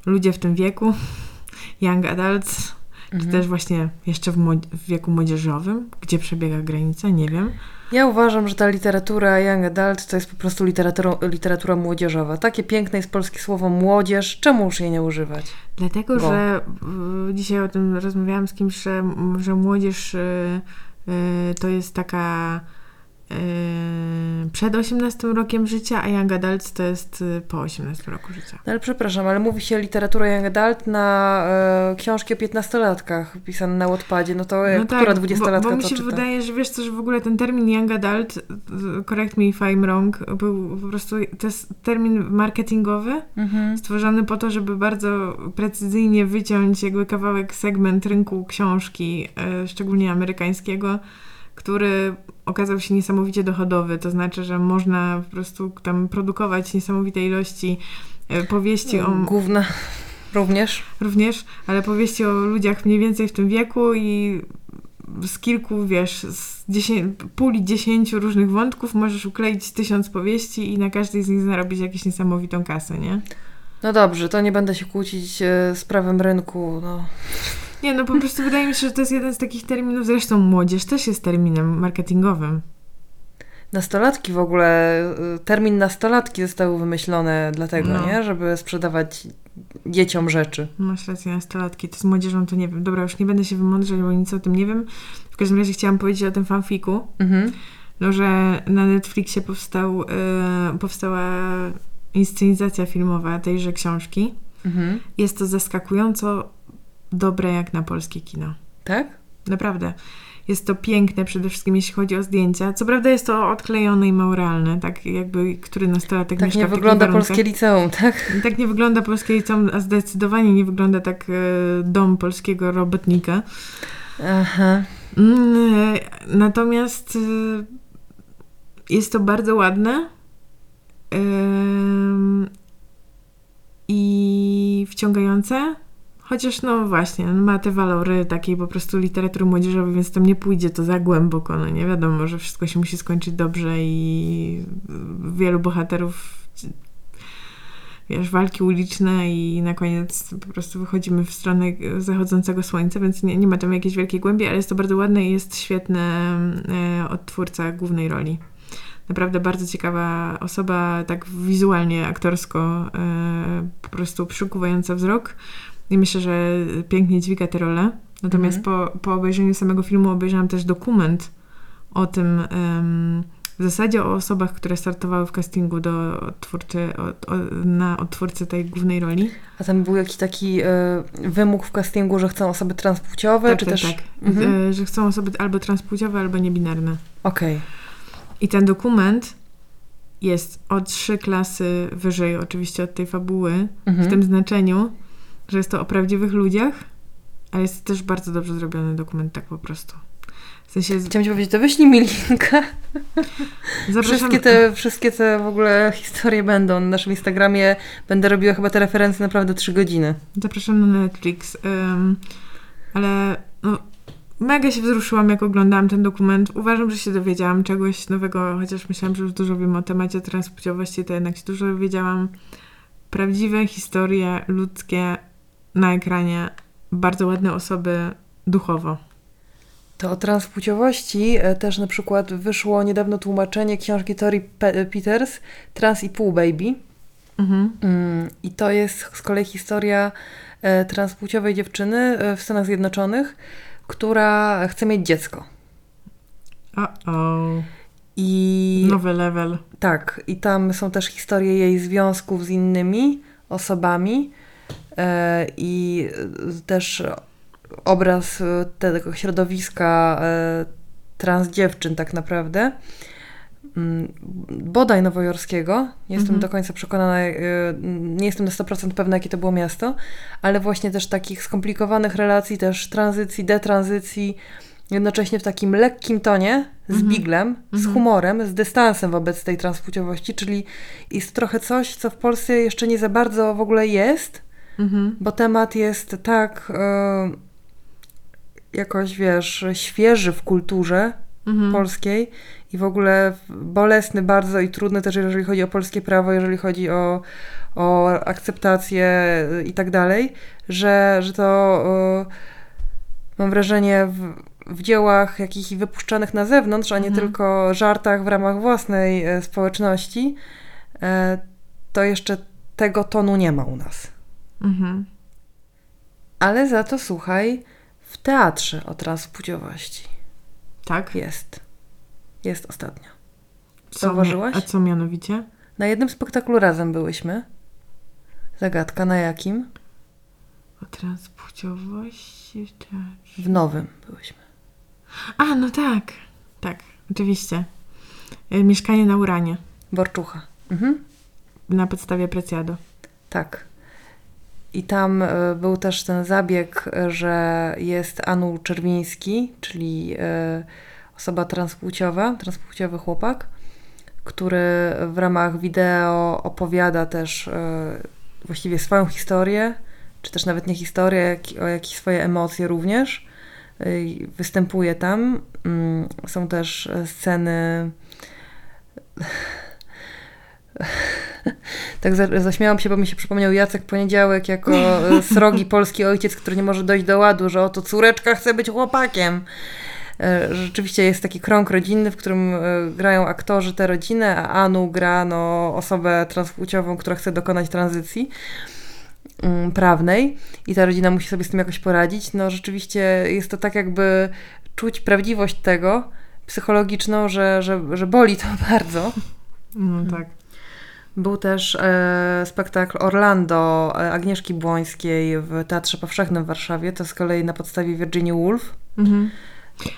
ludzie w tym wieku, young adults, czy Mhm. też właśnie jeszcze w, w wieku młodzieżowym, gdzie przebiega granica, nie wiem. Ja uważam, że ta literatura young adult to jest po prostu literatura, literatura młodzieżowa. Takie piękne jest polskie słowo młodzież, czemu już jej nie używać? Dlatego, Bo- że y, dzisiaj o tym rozmawiałam z kimś, że, że młodzież y, y, to jest taka przed 18 rokiem życia, a Young Adults to jest yy, po 18 roku życia. No ale przepraszam, ale mówi się literatura young adult na e, książki o 15-latkach pisane na Wattpadzie. No to no która 20-latka bo, bo mi się czyta? wydaje, że wiesz co, że w ogóle ten termin Young Adult, y, correct me if I'm wrong, był po prostu, to jest termin marketingowy, Mhm. stworzony po to, żeby bardzo precyzyjnie wyciąć jakby kawałek, segment rynku książki, e, szczególnie amerykańskiego, który okazał się niesamowicie dochodowy. To znaczy, że można po prostu tam produkować niesamowite ilości e, powieści o Główna również. również, ale powieści o ludziach mniej więcej w tym wieku i z kilku, wiesz, z dziesię- puli dziesięciu różnych wątków możesz ukleić tysiąc powieści i na każdej z nich zarobić jakąś niesamowitą kasę, nie? No dobrze, to nie będę się kłócić e, z prawem rynku. No. Nie, no po prostu wydaje mi się, że to jest jeden z takich terminów, zresztą młodzież też jest terminem marketingowym. Nastolatki w ogóle, y, termin nastolatki zostały wymyślone dlatego, No. nie? Żeby sprzedawać dzieciom rzeczy. Masz rację, nastolatki, to z młodzieżą to nie wiem. Dobra, już nie będę się wymądrzać, bo nic o tym nie wiem. W każdym razie chciałam powiedzieć o tym fanfiku, Mhm. no, że na Netflixie powstał, e, powstała inscenizacja filmowa tejże książki. Mhm. Jest to zaskakująco dobre jak na polskie kino. Tak? Naprawdę. Jest to piękne przede wszystkim, jeśli chodzi o zdjęcia. Co prawda jest to odklejone i mało realne, tak jakby który nastolatek Tak mieszka nie w wygląda warunkach. polskie liceum, tak? Tak nie wygląda polskie liceum, a zdecydowanie nie wygląda tak e, dom polskiego robotnika. Aha. Mm, e, Natomiast e, jest to bardzo ładne i wciągające. Chociaż no właśnie, ma te walory takiej po prostu literatury młodzieżowej, więc tam nie pójdzie to za głęboko. No nie wiadomo, że wszystko się musi skończyć dobrze i wielu bohaterów wiesz, walki uliczne i na koniec po prostu wychodzimy w stronę zachodzącego słońca, więc nie, nie ma tam jakiejś wielkiej głębi, ale jest to bardzo ładne i jest świetny e, odtwórca głównej roli. Naprawdę bardzo ciekawa osoba, tak wizualnie, aktorsko, e, po prostu przykuwająca wzrok i myślę, że pięknie dźwiga tę rolę. Natomiast po, po obejrzeniu samego filmu obejrzałam też dokument o tym, em, w zasadzie o osobach, które startowały w castingu do odtwórcy, od, o, na odtwórcę tej głównej roli. A tam był jakiś taki e, wymóg w castingu, że chcą osoby transpłciowe, czy też... tak. Mhm. E, że chcą osoby albo transpłciowe, albo niebinarne. Okej. I ten dokument jest o trzy klasy wyżej oczywiście od tej fabuły, Mhm. w tym znaczeniu, że jest to o prawdziwych ludziach, ale jest też bardzo dobrze zrobiony dokument, tak po prostu. W sensie z- Chciałam ci powiedzieć, to wyślij mi linka. zapraszam... Wszystkie te, wszystkie te w ogóle historie będą na naszym Instagramie. Będę robiła chyba te referencje naprawdę trzy godziny. Zapraszam na Netflix. Ym, ale no, mega się wzruszyłam, jak oglądałam ten dokument. Uważam, że się dowiedziałam czegoś nowego, chociaż myślałam, że już dużo wiem o temacie transpłciowości, to jednak się dużo dowiedziałam. Prawdziwe historie ludzkie na ekranie, bardzo ładne osoby duchowo. To o transpłciowości e, też na przykład wyszło niedawno tłumaczenie książki Tori Pe- Peters Trans i pół baby. Mhm. Mm, I to jest z kolei historia e, transpłciowej dziewczyny e, w Stanach Zjednoczonych, która chce mieć dziecko. O-o. I Nowy level. tak, i tam są też historie jej związków z innymi osobami i e, też obraz e, tego środowiska e, trans dziewczyn tak naprawdę. Mm, Bodaj nowojorskiego, nie jestem Mhm. do końca przekonana, e, nie jestem na 100% pewna, jakie to było miasto, ale właśnie też takich skomplikowanych relacji, też tranzycji, detranzycji, jednocześnie w takim lekkim tonie, z Mhm. biglem, z Mhm. humorem, z dystansem wobec tej transpłciowości, czyli jest trochę coś, co w Polsce jeszcze nie za bardzo w ogóle jest, Mhm. bo temat jest tak e, jakoś, wiesz, świeży w kulturze Mhm. polskiej i w ogóle bolesny bardzo i trudny też, jeżeli chodzi o polskie prawo, jeżeli chodzi o, o akceptację i tak dalej, że, że to e, mam wrażenie w, w dziełach jakichś wypuszczanych na zewnątrz, a nie Mhm. tylko żartach w ramach własnej e, społeczności, to jeszcze tego tonu nie ma u nas. Mhm. Ale za to słuchaj, w teatrze o transpłciowości Tak? jest. Jest ostatnio. Zauważyłaś? A co mianowicie? Na jednym spektaklu razem byłyśmy. Zagadka, na jakim? O transpłciowości w teatrze. W nowym byłyśmy. A, no tak. Tak, oczywiście. E, Mieszkanie na Uranie. Borczucha. Mhm. Na podstawie Preciado. Tak. I tam e, był też ten zabieg, e, że jest Anu Czerwiński, czyli e, osoba transpłciowa, transpłciowy chłopak, który w ramach wideo opowiada też właściwie swoją historię, czy też nawet nie historię, o jakieś swoje emocje również. Występuje tam. Mm, Są też sceny tak za, zaśmiałam się, bo mi się przypomniał Jacek Poniedziałek jako e, srogi polski ojciec, który nie może dojść do ładu, że oto córeczka chce być chłopakiem. E, Rzeczywiście jest taki krąg rodzinny, w którym e, grają aktorzy tę rodzinę, a Anu gra no, osobę transpłciową, która chce dokonać tranzycji mm, prawnej i ta rodzina musi sobie z tym jakoś poradzić. No rzeczywiście jest to tak jakby czuć prawdziwość tego psychologiczną, że, że, że boli to bardzo. No tak. Był też e, spektakl Orlando e, Agnieszki Błońskiej w Teatrze Powszechnym w Warszawie. To z kolei na podstawie Virginia Woolf. Mhm.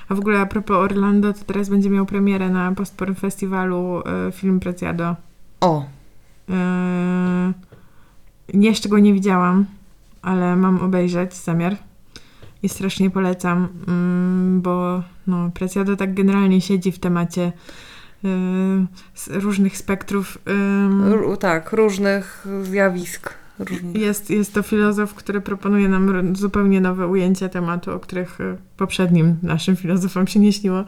A w ogóle a propos Orlando, to teraz będzie miał premierę na Postporn Festiwalu e, film Preciado. O, nie, jeszcze go nie widziałam, ale mam obejrzeć zamiar i strasznie polecam, mm, bo no, Preciado tak generalnie siedzi w temacie z różnych spektrów. tak, różnych zjawisk. Różnych. Jest, jest to filozof, który proponuje nam zupełnie nowe ujęcie tematu, o których e, poprzednim naszym filozofom się nie śniło.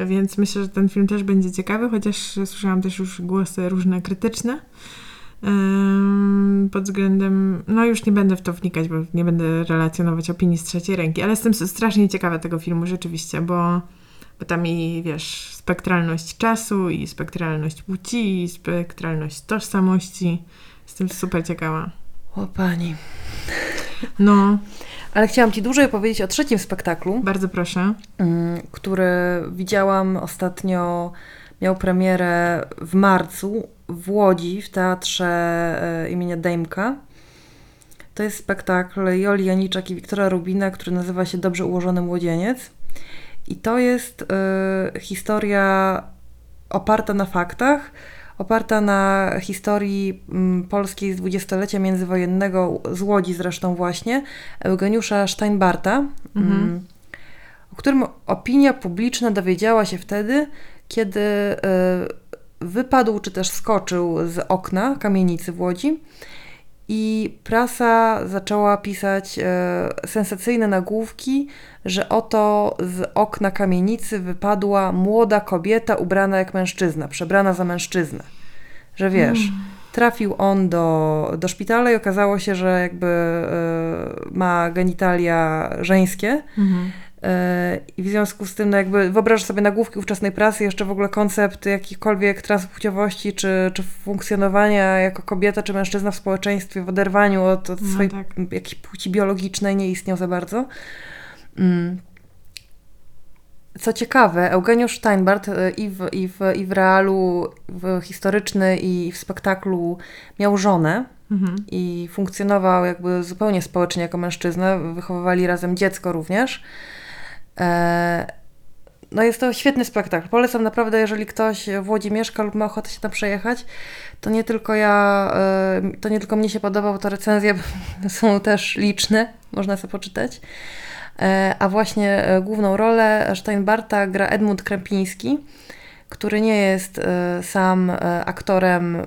Więc myślę, że ten film też będzie ciekawy, chociaż słyszałam też już głosy różne krytyczne. Pod względem, no już nie będę w to wnikać, bo nie będę relacjonować opinii z trzeciej ręki, ale jestem strasznie ciekawa tego filmu rzeczywiście, bo, bo tam i wiesz, spektralność czasu, i spektralność płci, i spektralność tożsamości. Jestem super ciekawa. O pani. No, Ale chciałam Ci dłużej powiedzieć o trzecim spektaklu, bardzo proszę. mm, który widziałam ostatnio. Miał premierę w marcu w Łodzi w teatrze e, imienia Dejmka. To jest spektakl Joli Janiczak i Wiktora Rubina, który nazywa się Dobrze ułożony młodzieniec. I to jest e, historia oparta na faktach, oparta na historii mm, polskiej z dwudziestolecia międzywojennego, z Łodzi zresztą właśnie, Eugeniusza Steinbarta, Mhm. mm, o którym opinia publiczna dowiedziała się wtedy, kiedy e, wypadł czy też skoczył z okna kamienicy w Łodzi i prasa zaczęła pisać e, sensacyjne nagłówki, że oto z okna kamienicy wypadła młoda kobieta ubrana jak mężczyzna, przebrana za mężczyznę. Że wiesz, trafił on do, do szpitala i okazało się, że jakby e, ma genitalia żeńskie. Mhm. E, I w związku z tym, no jakby wyobrażasz sobie nagłówki ówczesnej prasy, jeszcze w ogóle koncept jakiejkolwiek transpłciowości, czy, czy funkcjonowania jako kobieta, czy mężczyzna w społeczeństwie, w oderwaniu od, od No swojej tak. jakiejś płci biologicznej nie istniał za bardzo. Mm. Co ciekawe, Eugeniusz Steinbart e, i w, i w, i w realu w historyczny, i w spektaklu miał żonę Mhm. i funkcjonował jakby zupełnie społecznie jako mężczyzna. Wychowywali razem dziecko również. E, No jest to świetny spektakl. Polecam naprawdę, jeżeli ktoś w Łodzi mieszka lub ma ochotę się tam przejechać, to nie tylko ja, e, to nie tylko mnie się podobał, to recenzje są też liczne, można sobie poczytać. E, A właśnie główną rolę Steinbarta gra Edmund Krępiński, który nie jest sam aktorem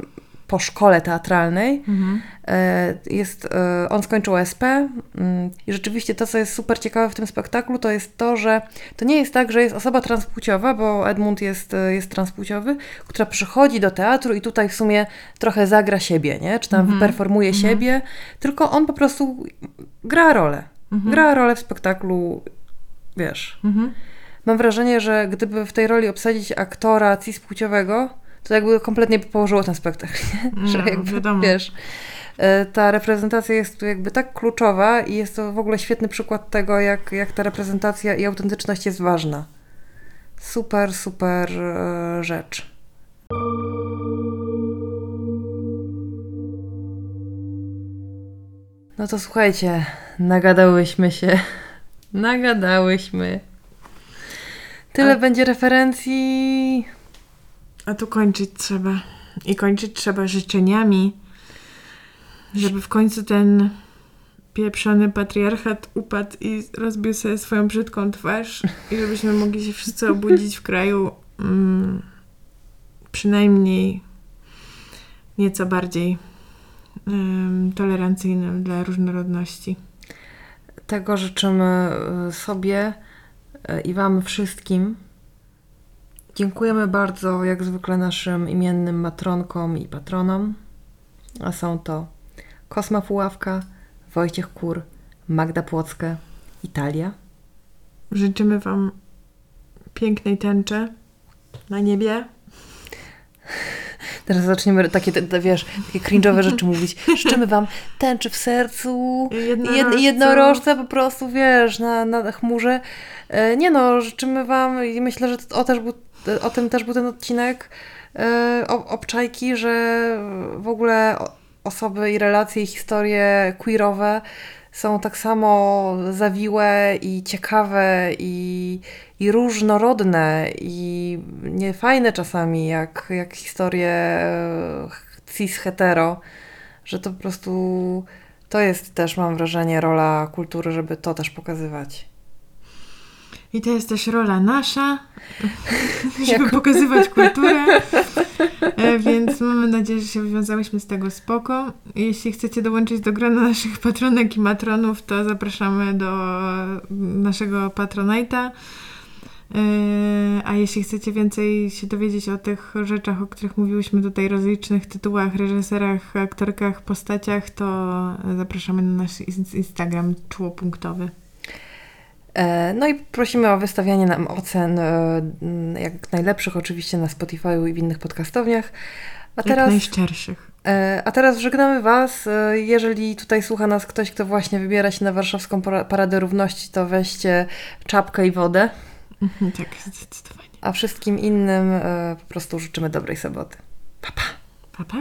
po szkole teatralnej. Mhm. E, Jest, e, on skończył SP mm, i rzeczywiście to, co jest super ciekawe w tym spektaklu, to jest to, że to nie jest tak, że jest osoba transpłciowa, bo Edmund jest, e, jest transpłciowy, która przychodzi do teatru i tutaj w sumie trochę zagra siebie, nie? czy tam Mhm. wyperformuje Mhm. siebie, tylko on po prostu gra rolę. Mhm. Gra rolę w spektaklu, wiesz. Mhm. Mam wrażenie, że gdyby w tej roli obsadzić aktora cispłciowego, to jakby kompletnie położyło ten spektakl. Nie? że No, jakby, wiadomo. wiesz, E, ta reprezentacja jest tu jakby tak kluczowa i jest to w ogóle świetny przykład tego, jak, jak ta reprezentacja i autentyczność jest ważna. Super, super e, rzecz. No to słuchajcie, nagadałyśmy się. Nagadałyśmy. Tyle A... będzie referencji. A tu kończyć trzeba. I kończyć trzeba życzeniami żeby w końcu ten pieprzony patriarchat upadł i rozbił sobie swoją brzydką twarz i żebyśmy mogli się wszyscy obudzić w kraju mm, przynajmniej nieco bardziej em, tolerancyjnym dla różnorodności. Tego życzymy y, sobie y, i Wam wszystkim. Dziękujemy bardzo, jak zwykle, naszym imiennym matronkom i patronom. A są to Kosma Puławka, Wojciech Kur, Magda Płocka, Italia. Życzymy Wam pięknej tęczy na niebie. Teraz zaczniemy takie, te, te, wiesz, takie cringe'owe rzeczy mówić. Życzymy Wam tęczy w sercu, Jednorożców. Jed, jednorożce po prostu, wiesz, na, na chmurze. E, Nie no, życzymy Wam i myślę, że o, też był, o tym też był ten odcinek e, obczajki, że w ogóle osoby i relacje i historie queerowe są tak samo zawiłe i ciekawe i, i różnorodne i niefajne czasami, jak, jak historie e, cis-hetero, że to po prostu to jest też, mam wrażenie, rola kultury, żeby to też pokazywać. I to jest też rola nasza, żeby Jako- pokazywać kulturę. E, Więc mamy nadzieję, że się wywiązałyśmy z tego spoko. Jeśli chcecie dołączyć do grona naszych patronek i matronów, to zapraszamy do naszego Patronite'a. E, A jeśli chcecie więcej się dowiedzieć o tych rzeczach, o których mówiłyśmy tutaj, rozlicznych tytułach, reżyserach, aktorkach, postaciach, to zapraszamy na nasz ins- Instagram czułopunktowy. E, No i prosimy o wystawianie nam ocen, e, jak najlepszych oczywiście na Spotify'u i w innych podcastowniach. A Jak teraz, najszczerszych. e, a teraz żegnamy Was. Jeżeli tutaj słucha nas ktoś, kto właśnie wybiera się na warszawską Para- Paradę Równości, to weźcie czapkę i wodę. Mhm, Tak, zdecydowanie. A wszystkim innym po prostu życzymy dobrej soboty. Pa, pa! Pa, pa.